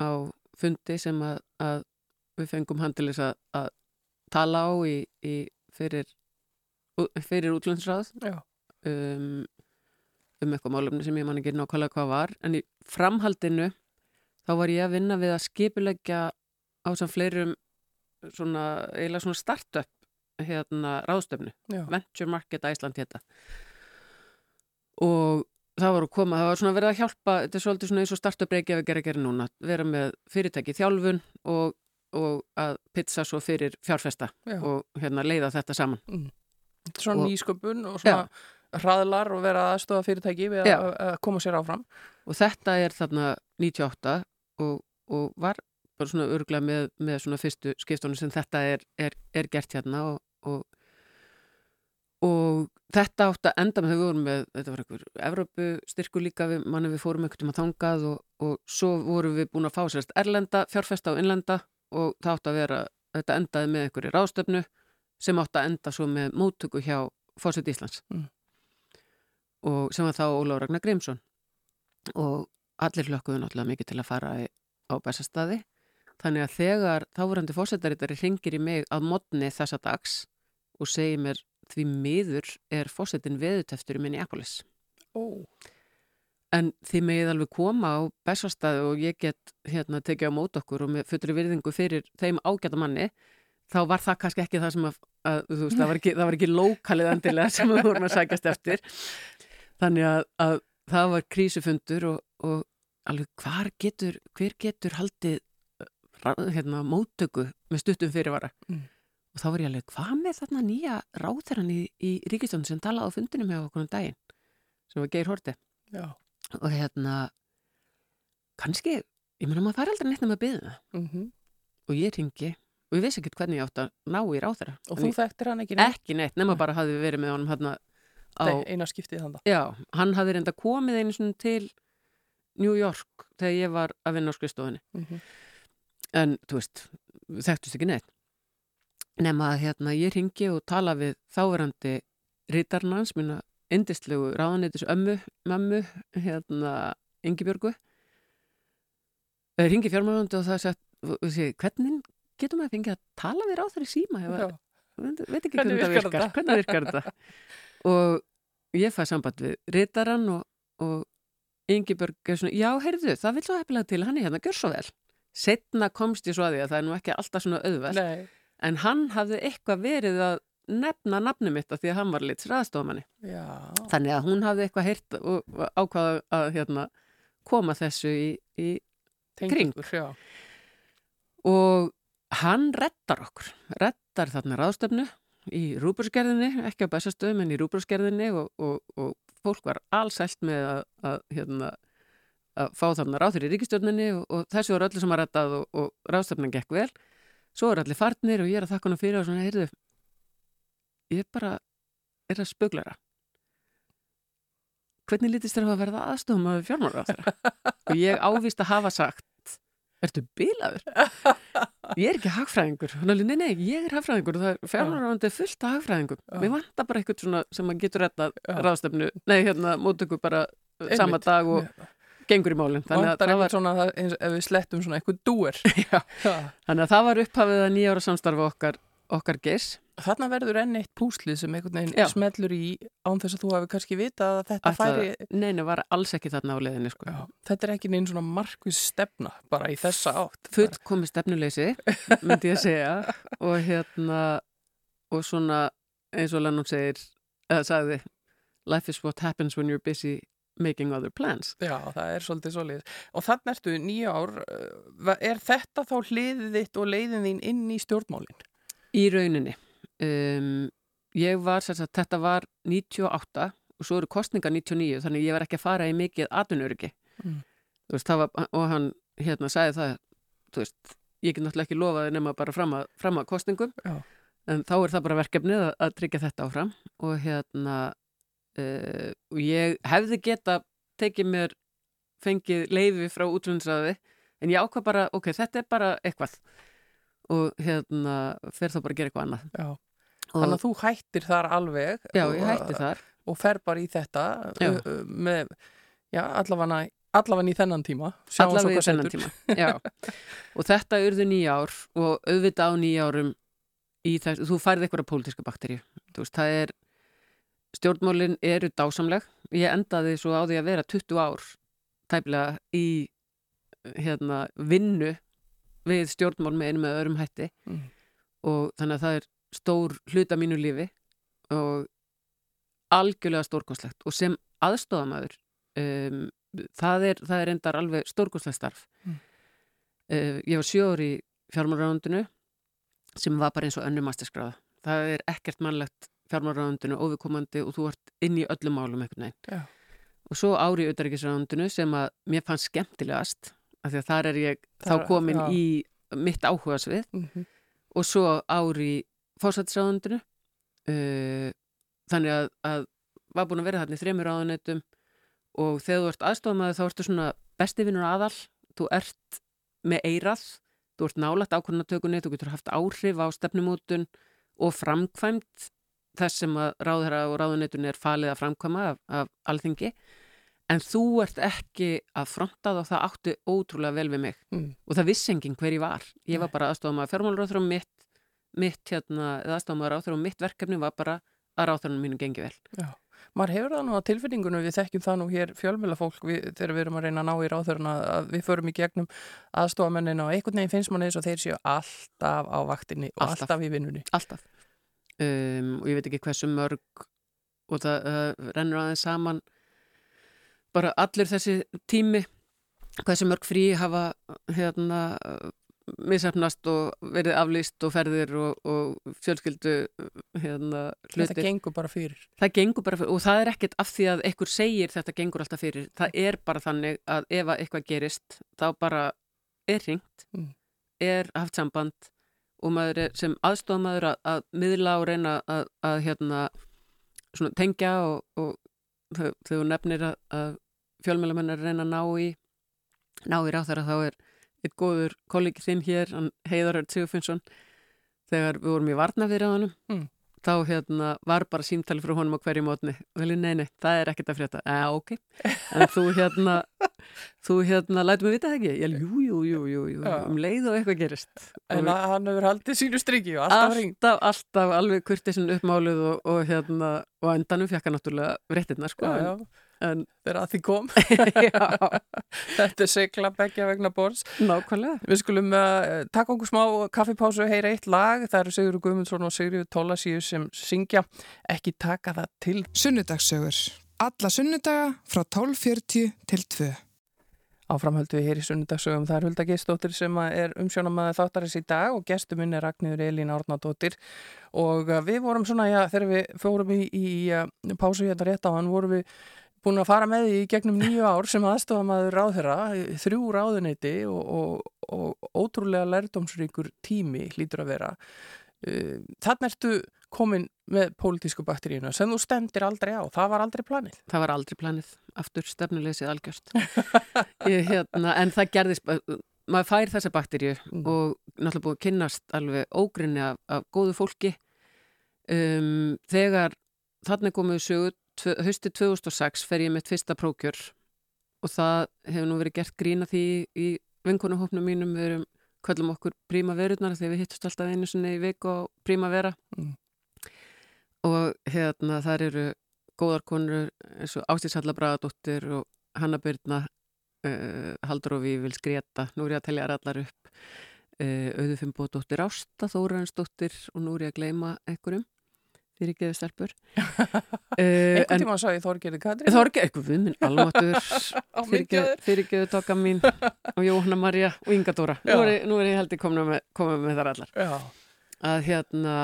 á fundi sem að, að við fengum þess að, að tala á í, í fyrir, fyrir útlundsráð Já. um, um eitthvað málumni sem ég man ekki nákvæmlega hvað var en í framhaldinu þá var ég að vinna við að skipuleggja á sem fleirum svona, eiginlega svona startup hérna ráðstöfnu. Venture Market Iceland hétta og það var að koma, það var svona verið að hjálpa þetta er svolítið svona eins og startup Reykjavík er að gera núna vera með fyrirtæki þjálfun og, og að pizza svo fyrir fjárfesta Já. og hérna leiða þetta saman er Svona nýsköpun og svona hraðlar og vera aðstofa fyrirtæki við Já. að, að koma sér áfram. og þetta er þarna 98 og, og var bara svona örglega með, með svona fyrstu skiptunum sem þetta er, er, er gert hérna og, og, og þetta átt að enda með þau vorum með, þetta var einhver Evrópu styrku líka við, manni við fórum einhvern tíma þangað og, og svo vorum við búin að fá sérst erlenda, fjárfesta og innlenda og það átt að vera, þetta endaði með einhverju ráðstöfnu sem átt að enda svo með móttöku hjá Fórsett Íslands. Mm. og sem var þá Ólaf Ragnar Grímsson. Og allir hlökkuðu náttúrulega mikið til að fara á Bessastadi þannig að þegar þáverandi fórsetarittari ringir í mig að modni þessa dags og segir mér því miður er fórsetin veðuteftur í Minneapolis Ó. en þið megið alveg koma á Bessastadi og ég get hérna tekið á mót okkur og með fullri virðingu fyrir þeim ágæta manni þá var það kannski ekki það sem að, að þú veist, það var ekki, það var ekki lókalið endilega sem við vorum að sækjast eftir þannig að, að það var krísufundur og, og alveg hvar getur, hver getur haldið ra- hérna, móttöku með stuttum fyrirvara Mm. Og þá var ég alveg, hvað með þarna nýja ráþæran í, í ríkistjónu sem talaði á fundinum hjá okkur um daginn? Sem var Geir Horti Já. og hérna kannski, ég meina maður fær aldrei neitt nema að byggja Mm og ég ringi og ég vissi ekki hvernig ég átt að ná í ráþara Og þú þekktir hann ekki neitt? ekki neitt, nema bara hafði verið með honum hérna á, eina skiptið þannig. já, hann hafði reynda komið einu svona til New York þegar ég var að vinna á skrifstofunni. Mm en þú veist, við þekktust ekki neitt nema að hérna ég ringi og tala við þáverandi rítarnans, mína indistlegu ráðanýtis ömmu, mömmu hérna Ingibjörgu. Ringi fjármálandi og það og sé, hvernig getur maður fengið að tala við ráðar í síma? Ég veit ekki hvernig, Hvernig virkar hvernig virkar þetta? Og ég fæði samband við rítaran og, og Ingibjörg er svona, já, heyrðu, það vil svo hefnilega til hann er hérna, gjör svo vel. Setna komst ég svo að því að það er nú ekki alltaf svona auðvelt. Nei, en hann hafði eitthvað verið að nefna nafni mitt af því að hann var lit ræðstofamanni já. þannig að hún hafði eitthvað heyrt og ákvaða að hérna, koma þessu í, í Tengingur, já. og hann reddar okkur reddar þarna ráðstöfnu í rúburskerðinni, ekki á bæsastöðum en í rúburskerðinni og, og, og fólk var allsælt með að, að, hérna, að fá þarna ráður í ríkistjórninni og, og þessu var öllu sem að reddað og, og ráðstöfnan gekk vel svo er allir farnir og ég er að þakka hana fyrir og svona, heyrðu ég er bara, er að spuglara hvernig lítist þér á að verða aðstofum að fjármálaráðara og ég ávist að hafa sagt ertu bilaður? Ég er ekki hagfræðingur. Er alveg, nei, nei, ég er hagfræðingur og það er fjármálaráðandi fullt af hagfræðingum. Mér vantar bara eitthvað svona sem að getur rettað Já. ráðstefnu, nei, hérna, mótöku bara Einmitt. sama dag og gengur í málinn. Þannig, að það var- svona, það- eins, ef við slettum svona eitthvað dúer. Þannig að það var upphafið að nýjára samstarfa okkar, okkar geis. Þarna verður enn eitt púslið sem einhvern veginn Já. smellur í án þess að þú hafi kannski vitað að þetta Ætlaði- færi... Nei, nei, var alls ekki þarna á leiðinni, sko. Já, þetta er ekki neinn svona markvis stefna bara í þessa átt. Full komið stefnuleysi, myndi ég segja, og hérna, og svona, eins og Lennon segir, eða sagði, life is what happens when you're busy making other plans. Já, það er svolítið svolítið. Og þannig ertu nýja ár, uh, er þetta þá hliðið þitt og leiðin þín inn í stjórnmálinn? Í rauninni. Um, ég var, sagt, þetta var 98 og svo eru kostningar 99 þannig ég var ekki að fara í mikið atvinnuriki. Mm. Og hann hérna sagði það, þú veist, ég get náttúrulega ekki lofaði nema bara fram að, fram að kostningum, Já. en þá er það bara verkefnið að, að tryggja þetta áfram og hérna, uh, og ég hefði geta tekið mér fengið leifi frá útlunnsraði, en ég ákvað bara, ok, þetta er bara eitthvað og hérna fer þá bara að gera eitthvað annað. Já. Þannig að þú hættir þar alveg já, ég hætti þar. og fer bara í þetta Já. uh, uh, með, já, allavega allavega í þennan tíma allavega í þennan tíma Já. og þetta urðu nýja ár og auðvitað á nýja árum í þess, þú færði eitthvað pólitíska bakteríu þú veist, það er stjórnmálin eru dásamleg. Ég endaði svo á því að vera 20 ár tæplega í hérna, vinnu við stjórnmál með einu með öðrum hætti. Mm. og þannig að það er stór hluta mínu lífi og algjörlega stórkostlegt. Og sem aðstofamæður um, það, er, það er endar alveg stórkostlegt starf. Mm. uh, ég var ári í fjármálaráðundinu sem var bara eins og önnu masterskráða það er ekkert mannlegt fjármálaráðundinu óviðkomandi og þú ert inn í öllum málum einhvern veginn Já. og svo ári í auðverkisráðundinu sem að mér fannst skemmtilegast af því að þar er ég Þar- þá komin já. í mitt áhuga svið Mhm. og svo ári í fórsættisráðundinu uh, þannig að, að var búin að vera þarna í þremur ráðunetum og þegar þú ert aðstofamaður þá ertu svona bestivinur aðal þú ert með eirað þú ert nálægt ákvörðunatökunni þú getur haft áhrif á stefnumótun og framkvæmt þess sem að ráðherra og ráðunetun er falið að framkvæma af, af alþingi en þú ert ekki að fronta það og það átti ótrúlega vel við mig Mm. og það vissi enginn hver ég var ég var bara aðstofamaður fjármálurráþur og mitt mitt hérna, eða aðstofamaður ráþur og mitt verkefni var bara að ráþurinn mínu gengi vel Já. Maður hefur það nú á tilfinningunum, við þekkjum það nú hér fjölmjölafólk við, þegar við erum að reyna að ná í ráþurna að við förum í gegnum aðstofamennina og einhvern veginn finnst manni eins og þeir séu alltaf á vaktinni og Alltaf. alltaf, í vinnunni. alltaf um, og ég veit ekki hversu mörg og það uh, rennur aðeins saman bara allir þessi tími hversu mörg frí hafa hérna misafnast og verið aflýst og ferðir og, og fjölskyldu hérna Þetta hlutir gengur bara fyrir. það gengur bara fyrir og það er ekkert af því að einhver segir þetta gengur alltaf fyrir það er bara þannig að ef að eitthvað gerist þá bara er hringt Mm. er haft samband og maður er sem aðstofamaður að, að miðla og reyna að, að hérna tengja og, og þegar þú nefnir að, að fjölmjölamenn er að reyna að ná í ná í ráð þegar þá er eitt góður kollegi þinn hér, hann Heiðaröld Sigurfinnsson þegar við vorum í varnafyrir á Mm. Þá hérna var bara símtali frá honum á hverju mótni við nei, nei, það er ekkert að frétta. Eða, ok, en þú hérna þú hérna, lætum við vita það ekki. Ég, jú, jú, jú, jú, jú, Já. um leið og eitthvað gerist. En Og hann hefur haldið sínu striki og alltaf ringt. alltaf, alltaf alveg kurtisinn uppmáluð og, og hérna, og endanum fekk hann náttúrulega réttirna, sko. Já, já, en, þegar að því kom. Þetta er sigla begja vegna borðs. nákvæmlega Við skulum uh, taka okkur smá kaffipásu, heyra eitt lag. Það eru Sigur Guðmundsson og Sigriður Tólasíu sem syngja. Ekki taka það til. Sunnudagssögur. Alla sunnudaga frá 12.40 til 2. Áframhöldu við hér í sunnudagsögum. Það er Hulda Gistóttir sem er umsjónamaður þáttarins í dag og gestur minn er Ragnhildur Elín Árnadóttir og uh, við vorum svona, já, þegar við fórum í, í uh, pásu hérna rétt á hann, vorum við búin að fara með því í gegnum nýju ár sem aðstofamaður ráðherra, þrjú ráðuneyti og, og, og ótrúlega lærdomsríkur tími hlýtur að vera. Uh, Þannig ertu komin með pólitísku bakteríuna sem þú stendir aldrei á. Það var aldrei planið. það var aldrei planið, aftur stefnuleysið algjörst ég, hérna, en það gerðist bara- maður fær þessa bakteríu Mm. og náttúrulega búið að kynnast alveg ógrinni af, af góðu fólki um, þegar þarna komið sögu haustið 2006 fer ég mitt fyrsta prókjör og það hefur nú verið gert grína því í vinkonuhópnum mínum. Við erum kvöllum okkur prímaverurnar þegar við hittust alltaf einu sinni í viku á prímavera. Mm. og hérna þar eru góðar konur eins og Ástís Halla Bragadóttir og Hanna Byrna uh, Haldur og Vífils Greta nú er ég að telja þær allar upp. Uh, Auðu Fimboðdóttir Ásta Þórarensdóttir og nú er ég að gleyma einhverjum fyrir ekki eða stelpur uh, Einhvern tíma sá ég Þorgerði Katrín. Þorgeir, eitthvað við minn almatur Á mikið. fyrirgeðu tokka mín og Jóhanna Marja og Inga Dóra nú er, nú er ég held ég komin með, með þar allar Já. að hérna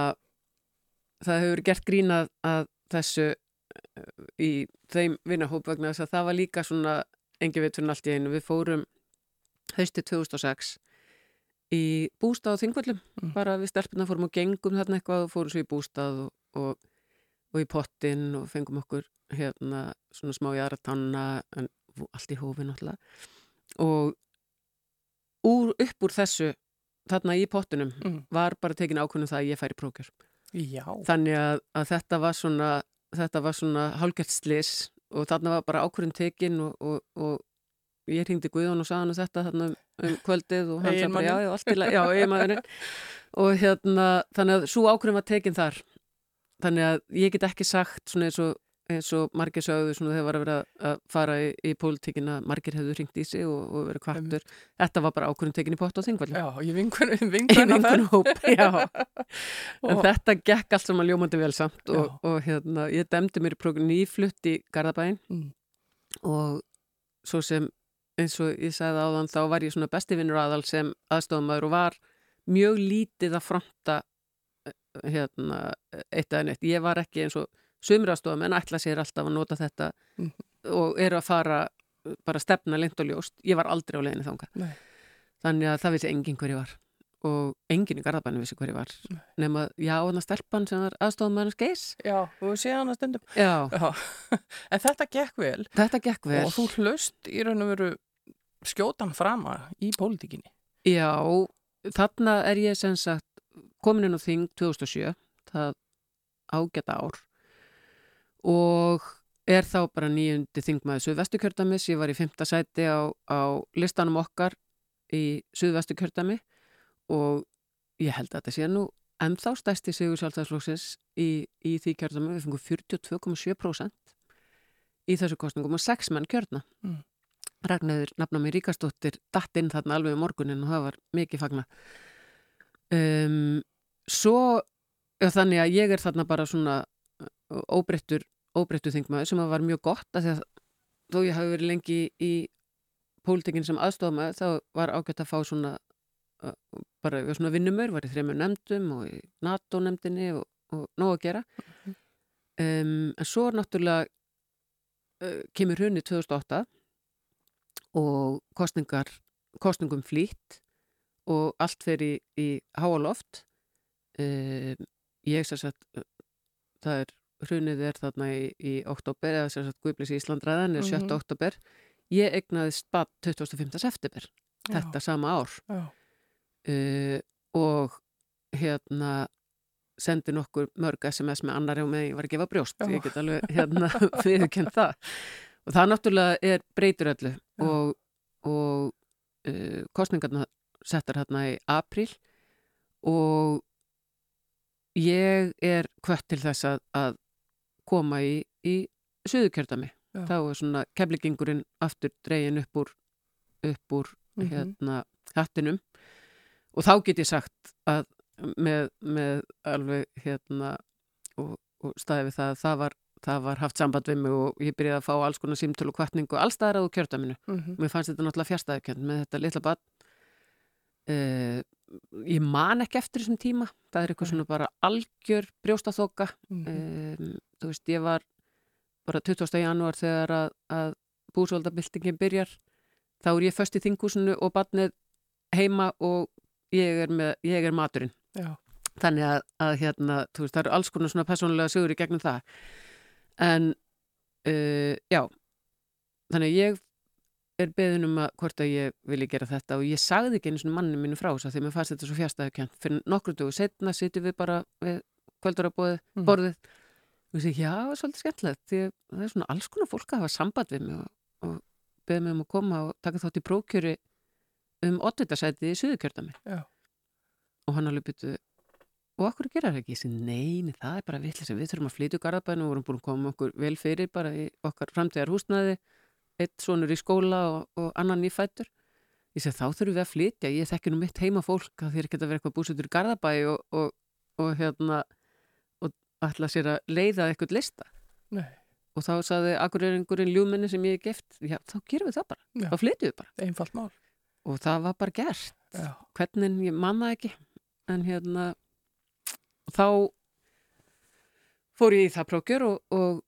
það hefur gert grínað að þessu eh, í þeim vinnahóp vegna þess að það var líka svona engi veit fyrir allt í einu við fórum haustið 2006 í bústað á Þingvöllum Mm. bara við stelpuna fórum og gengum þarna eitthvað og fórum svo í bústað og, og, og í pottin og fengum okkur hérna svona smá jæra tanna en allt í hófi náttúrulega og úr, upp úr þessu þarna í pottinum Mm. var bara tekin ákvörðum það að ég færi prókjör þannig að, að þetta var svona þetta var svona hálgert slis og þarna var bara ákvörðum tekin og, og, og ég hringdi Guðjón og sagði hann þetta þarna um, um kvöldið og hann sagði bara já, allt í lagi, já, eiginmaðurinn. Og hérna, þannig að svo ákvörðum var tekin þar. Þannig að ég get ekki sagt svona eins og, eins og margir sögðu svona þegar var að vera að fara í, í pólitíkin að margir hefðu hringt í sig og, og verið kvartur þetta var bara ákvörðum tekin í pott og þingvalli Já, ég í vinkunhóp, já. En þetta gekk allt saman ljómandi vel samt og, og hérna, ég demdi mér í prógrun nýflutt í Garðabæin Mm. og svo sem eins og ég sagði áðan þá var ég svona besti vinnur aðal sem aðstofamæður og var mjög lítið að fronta eh, hérna, eitt eða neitt. Ég var ekki eins og sumir aðstofam en ætla sér alltaf að nota þetta Mhm. og eru að fara bara að stefna lengt og ljóst. Ég var aldrei á leiðinni þanga. Nei. Þannig að það vissi enginn hver ég var og enginn í Garðabænum vissi hver ég var. Nema, já, þannig að stelpan sem var aðstofamæðurins geis Já, þú sé hann að stundum. Já, Já, en þetta gekk vel. Þetta gekk vel. og þú hlust í raun og veru skjótan frama í pólitíkinni. Já, þarna er ég sem sagt komin inn á þing 2007, það ágæta ár. Og er þá bara nýjundi þingmaður Suðvestukjördamis, ég var í fymta sæti á, á listanum okkar í Suðvestukjördami og ég held að þetta sé nú ennþá stæsti sigur sjálfstæðsflóksins í, í því kjördami, við fengum 42,7% í þessu kostningum og sex menn kjörna. Mm. Ragnæður nafna mér Ríkastóttir datt inn þarna alveg um morgunin og það var mikið fagna. Um, svo þannig að ég er þarna bara svona óbreyttur, þingmaður sem var mjög gott að því að þó ég hafi verið lengi í pólitíkin sem aðstofamaður þá var ágætt að fá svona bara svona vinnumör, var í þreymur nefndum og í NATO-nefndinni og, og nóg að gera um, en svo náttúrulega uh, kemur hrunni 2008 og kostningar kostningum flýtt og allt fer í, í háaloft uh, ég sagt uh, það er hrunið er þarna í, í oktober eða sem sagt Guðblis í Íslandræðan er 7. Mhm. oktober ég egnaðist bad 25. september þetta sama ár Já. Uh, og hérna sendi nokkur mörg SMS með annari og með ég var að gefa brjóst. Ég get alveg hérna viðurkennt það. Og það náttúrulega er breytur öllu. Já. og, og uh, kostningarna settar hérna í apríl. Og ég er kvött til þess að, að koma í, í suðukjördami Já. þá er svona keflingingurinn aftur dregin upp úr, upp úr Mhm. hérna hattinum og þá get ég sagt að með, með alveg hérna og, og staði við það að það var, það var haft samband við mig og ég byrjaði að fá alls konar símtölu og kvartningu allstaðar á kjördaminu Mhm. mér fannst þetta náttúrulega fjárstæðukjönd með þetta litla bad uh, ég man ekki eftir þessum tíma það er eitthvað Nei. svona bara algjör brjóstaþoka Mhm. um, þú veist, ég var bara 20. janúar þegar að, að búsvöldabildingin byrjar þá er ég föst í þingúsinu og badnið heima og ég er, með, ég er maturinn. Já. þannig að, að hérna, veist, það eru alls konar svona persónulega sögur í gegnum það. En uh, já. Þannig að ég er beðin um að hvort að ég vilji gera þetta og ég sagði ekki einu svona manni mínu frá þess að því mér fannst þetta svo fjastæðukjönd fyrir nokkru dögu setna sitjum við bara við kvöldarabóðið, Mhm. borðið. Og ég segi, já, það er svolítið skemmtilegt að það er svona alls konar fólk að hafa samband við mig og, og beðið mig um að koma og taka þátt í prókjöri um oddvitasætið í suðukjördami Já. og hann alveg byttu og okkur gera það ekki, ég segi, neini, það er bara vitlis við þurfum að flytja úr garðabæðinu og vorum búin að koma okkur vel fyrir bara í okkar framtíðar húsnaði eitt sonur í skóla og, og annan í fættur ég segi, þá þurfum við að flytja. Ég þekki nú mitt heima fólk að þér geta verið eitthvað búsettur í garðabæði og, og, og hérna og ætla sér að leiða eitthvað lista. Nei, og þá saði akkurýringurinn ljúminni sem ég er gift já, þá gerum við það bara, Já. þá flytjum við bara. Og það var bara gert. Já. hvernig ég manna ekki. En hérna þá fór ég í það prókjör og, og,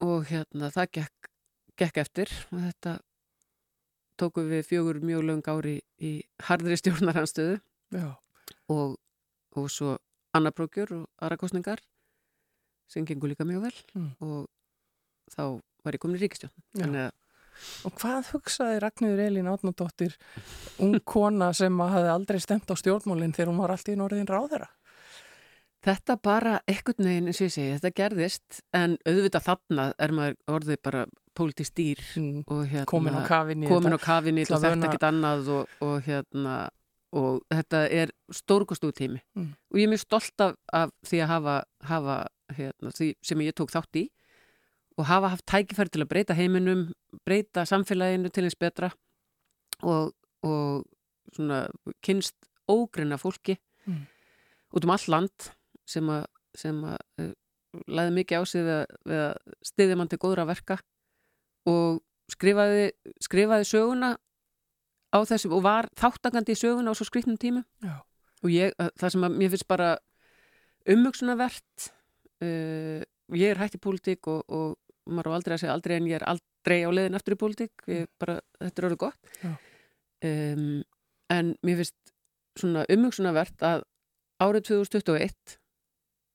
og hérna það gekk, gekk eftir. Og þetta tóku við fjögur mjög löng ári í harðri stjórnarhanstöðu og, og svo annar prókjör og aðra kostningar sem gengur líka mjög vel. Mm. og þá var ég komin í ríkistjórn Já. þannig að Og hvað hugsaði Ragnhildur Elín Átnadóttir, ung kona sem hafði aldrei stemt á stjórnmólinn þegar hún var alltaf í norðin ráðherra? Þetta bara ekkert neginn, eins og ég segi, þetta gerðist en auðvitað þarna er maður orðið bara pólitísk dýr Mm. og hérna Komin á kafin í komin á þetta. kafin í Til þetta að og þetta vöna- ekkert annað og, og hérna og þetta er stórkostú tími Mm. og ég er mjög stolt af, af því að hafa, hafa hérna, því sem ég tók þátt í og hafa haft tækifæri til að breyta heiminum breyta samfélaginu til eins betra og, og svona kynst ógrinna fólki Mm. út um all land sem að, sem að uh, læði mikið á sig við að, við að stiðja mann til góðra verka og skrifaði, skrifaði söguna á þessu og var þáttakandi í söguna á svo skrifnum tímum Já. og ég, það sem að mér finnst bara umhugsunarvert uh, ég er hætt í pólitík og, og maður á aldrei að segja aldrei en ég er aldrei á leiðin aftur í pólitík ég bara, þetta er orðið gott um, en mér finnst svona umhugsunarvert að árið 2021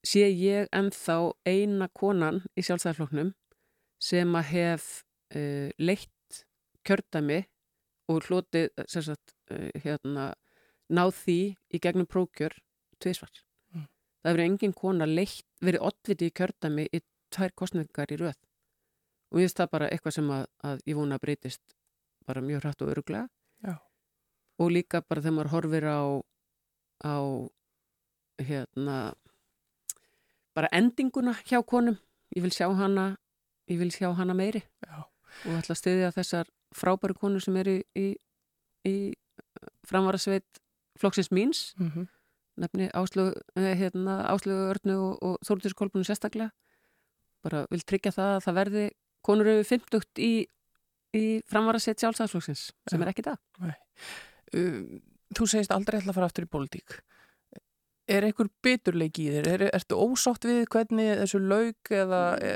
sé ég ennþá eina konan í sjálfstæðarflokknum sem að hef uh, leitt kjördæmi og hlotið sem sagt, uh, hérna, náð því í gegnum prókjör tvisvar. Mm. Það hefur engin kona leitt, verið oddviti í kjördæmi í tvær kostningar í röð. Og ég veist það bara eitthvað sem að, að ég vona að breytist bara mjög hrætt og öruglega. Já. Og líka bara þegar maður horfir á, á hérna, bara endinguna hjá konum. Ég vil sjá hana, ég vil sjá hana meiri Já. og ætla að styðja þessar frábæru konur sem eru í, í, í framvarasveit flokksins míns, Mm -hmm. nefni Áslögu, hérna, Áslögu Örnu og, og Þórtiskolbunu sérstaklega. Bara vil tryggja það að það verði konur hefur 50 í, í framvarasveit sjálfstæðsflokksins, sem Já. er ekki það. Um, þú segist aldrei ætla að fara aftur í pólitík. Er einhver biturleiki í þér? Er, ertu ósátt við hvernig þessu lauk eða... E,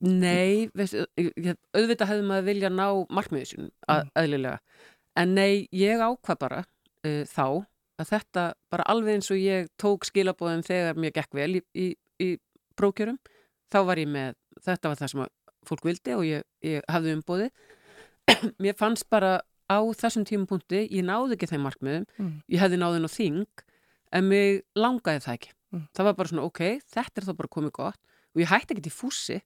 Nei, ég- auðvitað hefði maður vilja ná að, Mm. eðlilega. En nei, ég ákvað bara uh, þá að þetta bara alveg eins og ég tók skilabóðum þegar mér gekk vel í, í, í prókjörum, þá var ég með þetta var það sem fólk vildi og ég, ég hafði umbóði mér fannst bara á þessum tímapunkti ég náði ekki þeim markmiðum Mm. ég hefði náðin á þing en mig langaði það ekki. Mm. það var bara svona ok, þetta er þá bara komið gott og ég hætti ekkert í fússi.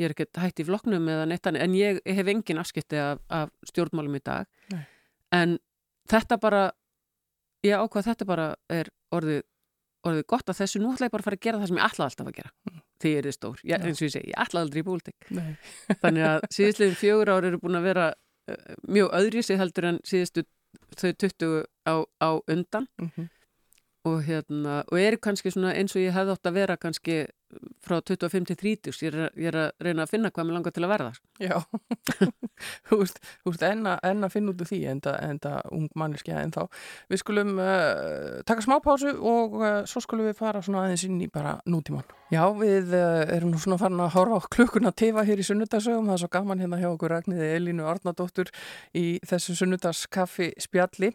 Ég er ekkert hætti í vloknum eða neitt annað, en ég hef engin afskipti af, af stjórnmálum í dag. Nei. en þetta bara ég ákvað þetta bara er orðið, orðið gott að þessu. Nú ætla ég bara að fara að gera það sem ég ætlaði alltaf að gera því er stór, ég, eins og ég segi, ég ætlaði aldrei í Nei. þannig að síðustliðin fjögur ár eru búin að vera uh, mjög öðri sig heldur en síðustu þau 20 á, á undan Mhm. og hérna, og er kannski eins og ég hefði átt að vera kannski frá 25 til 30, ég er, ég er að reyna að finna hvað mér langar til að verða Já, þú veist, veist enn, að, finna út úr því enda, enda ung manneskja en þá. Við skulum uh, taka smá pásu og uh, svo skulum við fara svona aðeins inn í bara nútíman. Já, við uh, erum nú svona farin að horfa á klukkuna tefa hér í sunnudagsögum. Það er svo gaman hérna hjá okkur Ragnhiði Elínu Arnardóttur í þessu sunnudagskaffi spjalli.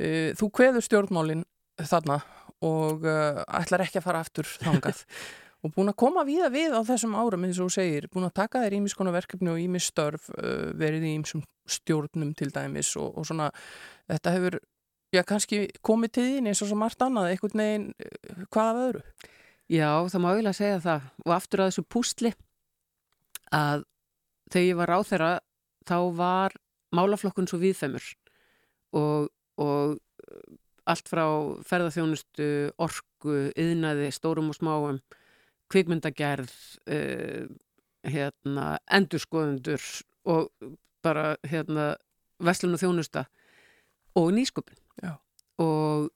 Uh, þú kveður stjórnmálin þarna og uh, ætlar ekki að fara aftur þangað. og búin að koma við að við á þessum árum eins og þú segir, búin að taka þér ímiskona verkefni og ímis störf uh, verið í ímsum stjórnum til dæmis og, og svona, þetta hefur já, kannski komið til þín eins og svo margt annað, einhvern veginn uh, hvað af öðru? Já, það má eiginlega segja það og aftur að þessu pústli að þegar ég var ráþeira þá var málaflokkun svo viðfemur og, og uh, allt frá ferðarþjónustu, orku, yðnaði, stórum og smáum kvikmyndagerð uh, hérna, endurskoðundur og bara hérna, verslun og þjónusta og nýsköpun. Já. og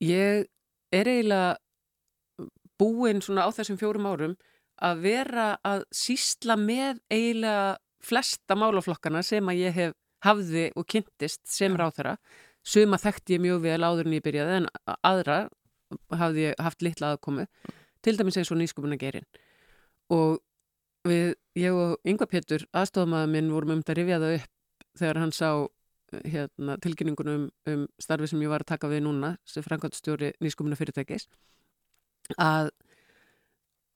ég er eiginlega búin svona á þessum fjórum árum að vera að sísla með eiginlega flesta málaflokkana sem að ég hef hafði og kynntist sem ráþara suma þekkti ég mjög vel áður en ég byrjaði en aðra hafði ég haft litla aðkomu til dæmis eins og nýsköpuna gerin og við, ég og Yngvar Pétur aðstofamaður minn vorum um þetta að rifja það upp þegar hann sá hérna, tilkynningunum um, um starfi sem ég var að taka við núna sem framkvæmstjóri nýsköpuna fyrirtækis að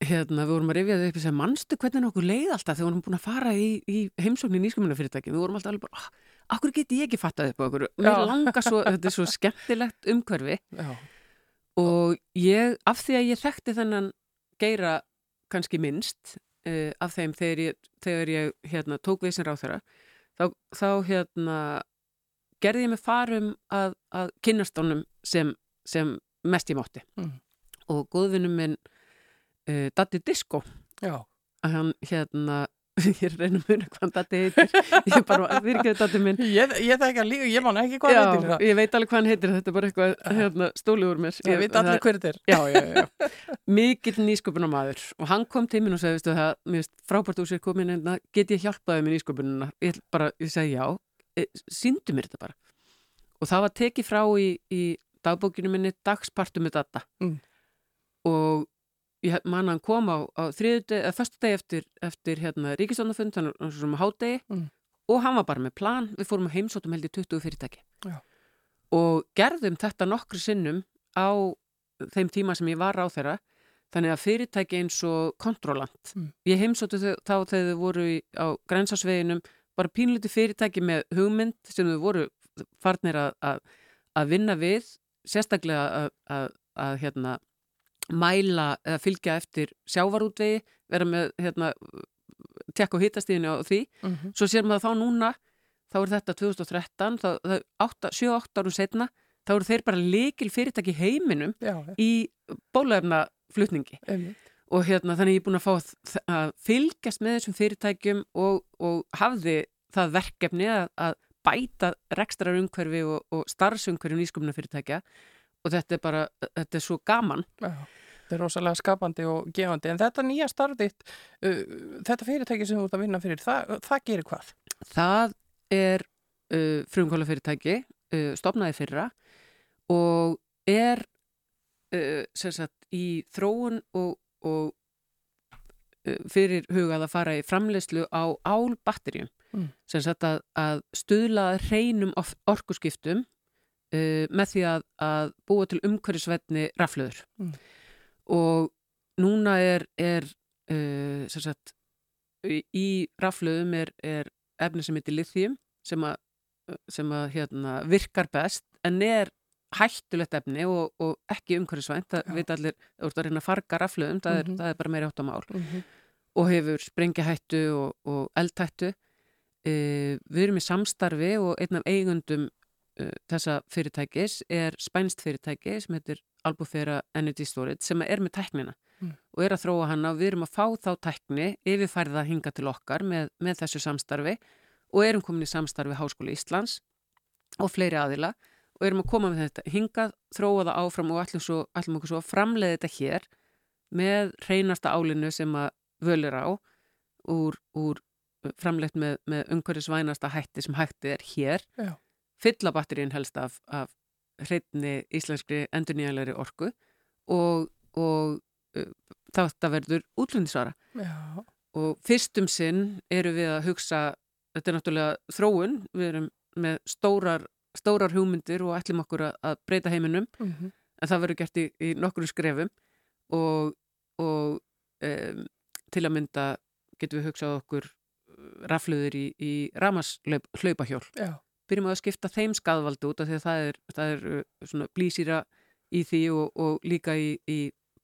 hérna, við vorum að rifja þau upp og segja, manstu hvernig okkur leið alltaf þegar við vorum búin að fara í, í heimsókn í nýsköpuna fyrirtæki, við vorum alltaf alveg bara, ah, akkur get ég ekki fattað upp á okkur, mér langar svo, þetta er svo skemmtilegt umhverfi. Já, og ég, af því að ég þekkti þennan geira kannski minnst uh, af þeim þegar ég, þegar ég hérna, tók við sem ráþara þá, þá hérna gerði ég mig farum að, að kynnast honum sem, sem mest ég mátti Mm. og góðvinnum minn uh, Datti Disco já, að hann hérna ég er að reyna að muna hvað Datti heitir ég er bara, ekki Datti minn ég, ég þekka líka, ég man ekki hvað Já, heitir það. ég veit alveg hvað hann heitir, þetta er bara eitthvað hérna, stólið úr mér Ég veit allir hver þetta er. Mikill nýsköpunar maður og hann kom til minn og sagði, veistu það, mér veist frábært úr sér komin en get ég hjálpaði með nýsköpununa? Ég bara, ég segi já, e, síndu mér þetta bara. Og það var tekið frá í, í dagbókinu minni dagspartu með data. Mm. Og ég man að hann kom á, á þriðudegi, eða förstu degi eftir, eftir hérna ríkistofnafund, þannig að svona hádegi Mm. og hann var bara með plan, við fórum að heimsóttum held í 20 fyrirtæki. Já. Og gerðum þetta nokkru sinnum á þeim tíma sem ég var á þeirra þannig að fyrirtæki eins og kontrolant. Mm. Ég heimsóttu þau þá þegar þau voru í, á grænsasveginum bara pínliti fyrirtæki með hugmynd sem þau voru farnir að, að, að vinna við sérstaklega að, að, að hérna, mæla eða fylgja eftir sjávarútvegi vera með hérna, tekka á hitastíðinu á því Mhm. svo sér maður þá núna þá er þetta 2013 þá, þá 7-8 árum setna þá eru þeir bara leikil fyrirtæki í heiminum Já, í bólefna flutningi einmitt. og hérna þannig ég er búin að fá að, að fylgjast með þessum fyrirtækjum og, og hafði það verkefni að, að bæta rekstrar umhverfi og, og starfsumhverfi nýskumna fyrirtækja og þetta er bara, þetta er svo gaman Já, þetta er rosalega skapandi og gefandi. En þetta nýja starfitt, uh, þetta fyrirtæki sem þú ert að vinna fyrir, það, það gerir hvað? Það er uh, frumkvæla fyrirtæki, uh, stopnaði fyrra og er uh, sem sagt í þróun og, og fyrir hugað að fara í framleiðslu á álbatterjum Mm. sem sagt að, að stuðla hreinum orkuskiptum uh, með því að, að búa til umhverfisvetni raflöður Mm. og núna er, er uh, sagt, í, raflöðum er, er efni sem heitir lithium sem að, sem að hérna, virkar best en er hættulegt efni og, og ekki umhverfisvænt, það Já. veit allir þú ert að reyna að farga raflöðum, það, er, Mhm. það er bara meiri áttamál Mhm. og hefur sprengihættu og, og eldhættu. E, við erum í samstarfi og einn af eigundum þessa fyrirtækis er spænst fyrirtæki sem heitir Albufera Energy Storage sem er með tæknina Mm. og er að þróa hana og við erum að fá þá tækni yfirfærða hinga til okkar með, með þessu samstarfi og erum komin í samstarfi Háskóla Íslands og fleiri aðila og erum að koma með þetta hingað, þróa það áfram og ætlum, svo, ætlum okkur svo að framleiða þetta hér með reynasta álinu sem að völir á úr, úr framleitt með, með umhverfisvænasta hætti sem hætti er hér Já. Fylla batterín helst af, af hreitni íslenskri endurnýjanlegri orku og, og uh, þetta verður útlundsvara Já, og fyrstum sinn eru við að hugsa þetta er náttúrulega þróun við erum með stórar, stórar hugmyndir og ætlum okkur að, að breyta heiminum mhm, en það verður gert í, í nokkrum skrefum og, og um, til að mynda getum við hugsað okkur rafluður í, í ramas hlaupahjól já, byrjum að skipta þeim skadvaldi út af því að það er, það er uh, svona blísýra í því og, og líka í, í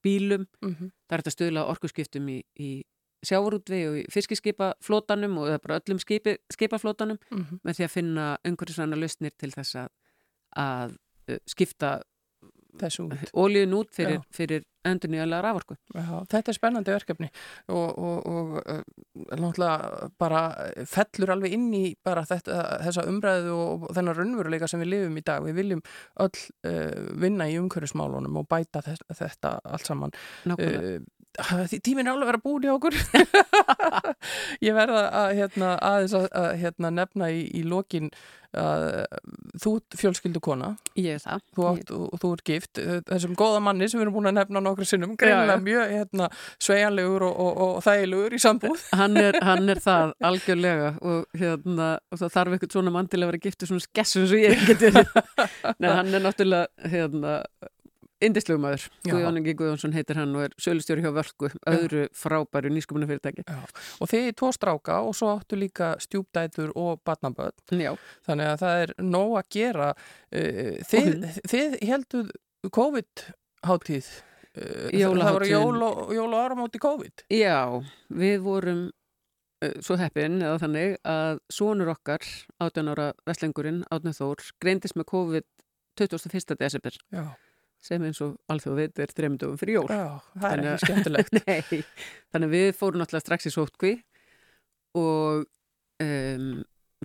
bílum mhm, það er þetta stöðla orkuskiptum í, í sjávarútvegi og í fiskiskipaflótanum og bara öllum skipi, skipaflótanum mhm. með því að finna umhverfisvæna lausnir til þess að, að uh, skipta þessu út. fyrir, fyrir endur nýjanlega raforku. Já, þetta er spennandi verkefni og, og, og uh, náttúrulega bara fellur alveg inn í bara þetta, þessa umræðu og þennan raunveruleika sem við lifum í dag. Við viljum öll uh, vinna í umhverfismálunum og bæta þetta, þetta allt saman. Nákvæmlega. Uh, því tíminn er alveg að vera búin í okkur. Ég verða að, hérna, aðeins að, að hérna, nefna í, í lokin að þú fjölskyldu kona Ég er það. þú, átt, og, og þú ert gift þessum góða manni sem við erum búin að nefna nokkru sinnum greinilega Já, já. mjög hérna, svejanlegur og, og, og þægilegur í sambúð Hann er, hann er það algjörlega og, hérna, og það þarf eitthvað svona mann til að vera giftur svona skessum sem ég geti Nei, hann er náttúrulega indislegu maður. Já. Guðjón Ingi Guðjónsson heitir hann og er sölustjóri hjá Völku, öðru frábæru nýskumuna fyrirtæki. og þið er tvo stráka og svo áttu líka stjúpdætur og barnaböð Já, þannig að það er nóg að gera. Uh, þið, þið helduð COVID-háttíð uh, það voru jól og, og áramóti COVID. Já, við vorum uh, svo heppin eða þannig að sonur okkar, 18 ára vestlengurinn, Átni Þór, greindist með COVID 21. desember. Já, sem eins og alþjóð veit er þreymdugum fyrir jól. Já það er ekki skemmtilegt Nei, þannig að við fórum náttúrulega strax í sótkví og um,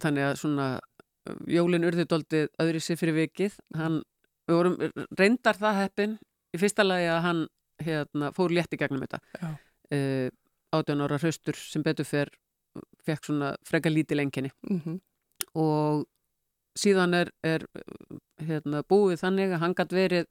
þannig að svona uh, jólin urði doldið öðri sér fyrir vikið. Hann, við vorum reyndar það heppin í fyrsta lagi að hann hérna, fór létt í gegnum þetta. Uh, 18 ára hraustur sem betur fer fekk svona freka lítið lenginni mm og síðan er, er hérna, búið þannig að hann gætt verið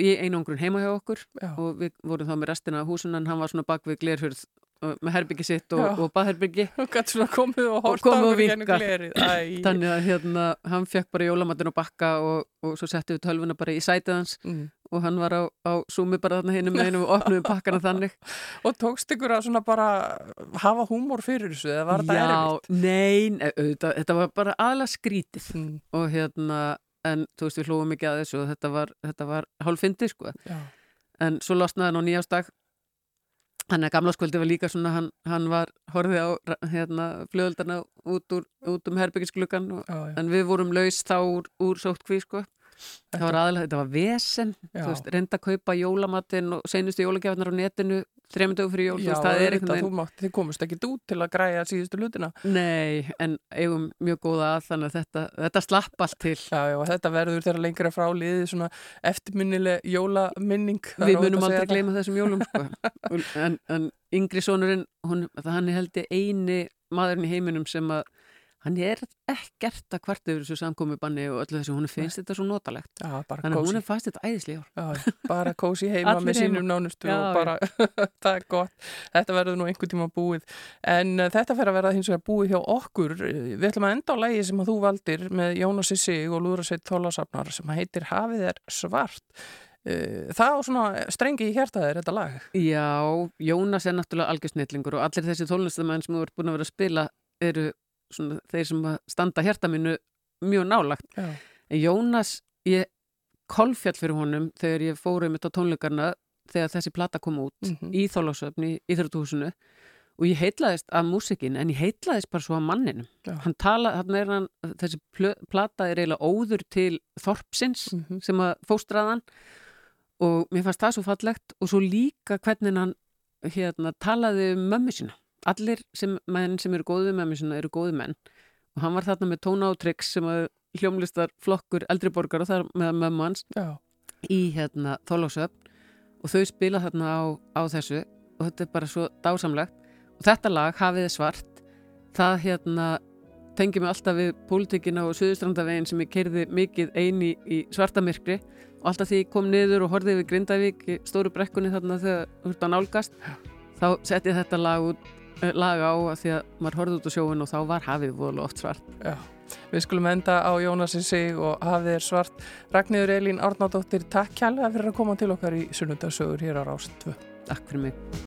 í einangrun heima hjá okkur Já, og við vorum þá með restina af húsinu en hann var svona bak við glerhurð uh, með herbyggi sitt og, Já. og baðherbyggi og gætt svona komið og komið á glerið. Þannig að hérna, hann fekk bara jólamatinn og bakka og, og svo settum við tölvuna bara í sætið hans mm. og hann var á, á Zoomi bara þarna hinum meginn og við opnuðum pakkana þannig. Og tókst ykkur að svona bara hafa húmor fyrir þessu eða var þetta erfitt? nei, nei auðvitað, þetta var bara aðla skrítið Mm, og hérna, en þú veist við hlóðum ekki að þessu og þetta var, þetta var hálfindi sko. Já, en svo losnaði hann á nýjásdag hann er gamlaskvöldi var líka svona hann, hann var horfið á hérna, fljóðöldarna út, út um já. en við vorum laus þá úr, úr sóttkví sko. Það var aðalega, þetta var vesen veist, reynda að kaupa jólamatinn og seinustu jólagjafarnar á netinu þreymundögu fyrir jól, Já, veist, það er þú mátt, þið komust ekki út til að græja síðustu hlutina. Nei, en eigum mjög góða að þannig að þetta, þetta slapp allt til Já, já, þetta verður þeirra lengra frá liðið svona eftirminnileg jólaminning. Við munum aldrei gleyma þessum jólum sko. En, en yngri sonurinn hann er held ég eini maðurinn í heiminum sem að hann er ekkert að kvart yfir þessu samkomi banni og öllu þessu, hún finnst þetta svo notalegt Já, þannig að hún kósi. er fast þetta æðislega bara kósi heima með sínum nánustu Já, og bara, það er gott. Þetta verður nú einhvern tíma búið. En uh, þetta fer að verða hins vegar búið hjá okkur. Við ætlum að enda á lægi sem að þú valdir með Jónasi Sig og Lúðrasveit Þólasafnar sem heitir Hafið er svart. Uh, Það á svona strengi í hjertaðir þetta lag. Já, Jónas er náttúrulega algjörsnillingur og allir þessi tónlistamenn sem þú ert búin að vera að spila eru svona þeir sem standa hjarta mínu mjög nálagt. Já. En Jónas, ég kolfjall fyrir honum þegar ég fóru mitt á tónleikarna þegar þessi plata kom út Mhm. í Þólásöfn í Íþrótuhúsinu og ég heitlaðist af músikin en ég heitlaðist bara svo af manninum. Hann tala, hann er hann, þessi plata er eiginlega óður til Þorpsins Mhm. sem að fóstraðan og mér fannst það svo fallegt og svo líka hvernig hann hérna, talaði um mömmu sína allir sem, menn sem eru góðið mömmu sína eru góðið menn. Og hann var þarna með tóna og tricks sem að hljómlistar flokkur eldri borgar og þar með mömmu hans í hérna Þólásöfn og þau spila þarna á, á þessu og þetta er bara svo dásamlegt. Og þetta lag, Hafið svart það hérna tengi mig alltaf við pólitíkina og Suðustrandavegin sem ég keirði mikið eini í svartamirkri og alltaf því ég kom niður og horfði við Grindavík í stóru brekkunni þarna þegar að nálgast þá setti ég þetta lag, út, lag á að því að maður horfði út á sjóin og þá var hafið voru oft svart Já. Við skulum enda á Jónasi Sig og Hafið er svart. Ragnhildur Elín Árnádóttir, takk kjærlega fyrir að koma til okkar í sunnundarsögur hér á Rást 2. Takk fyrir mig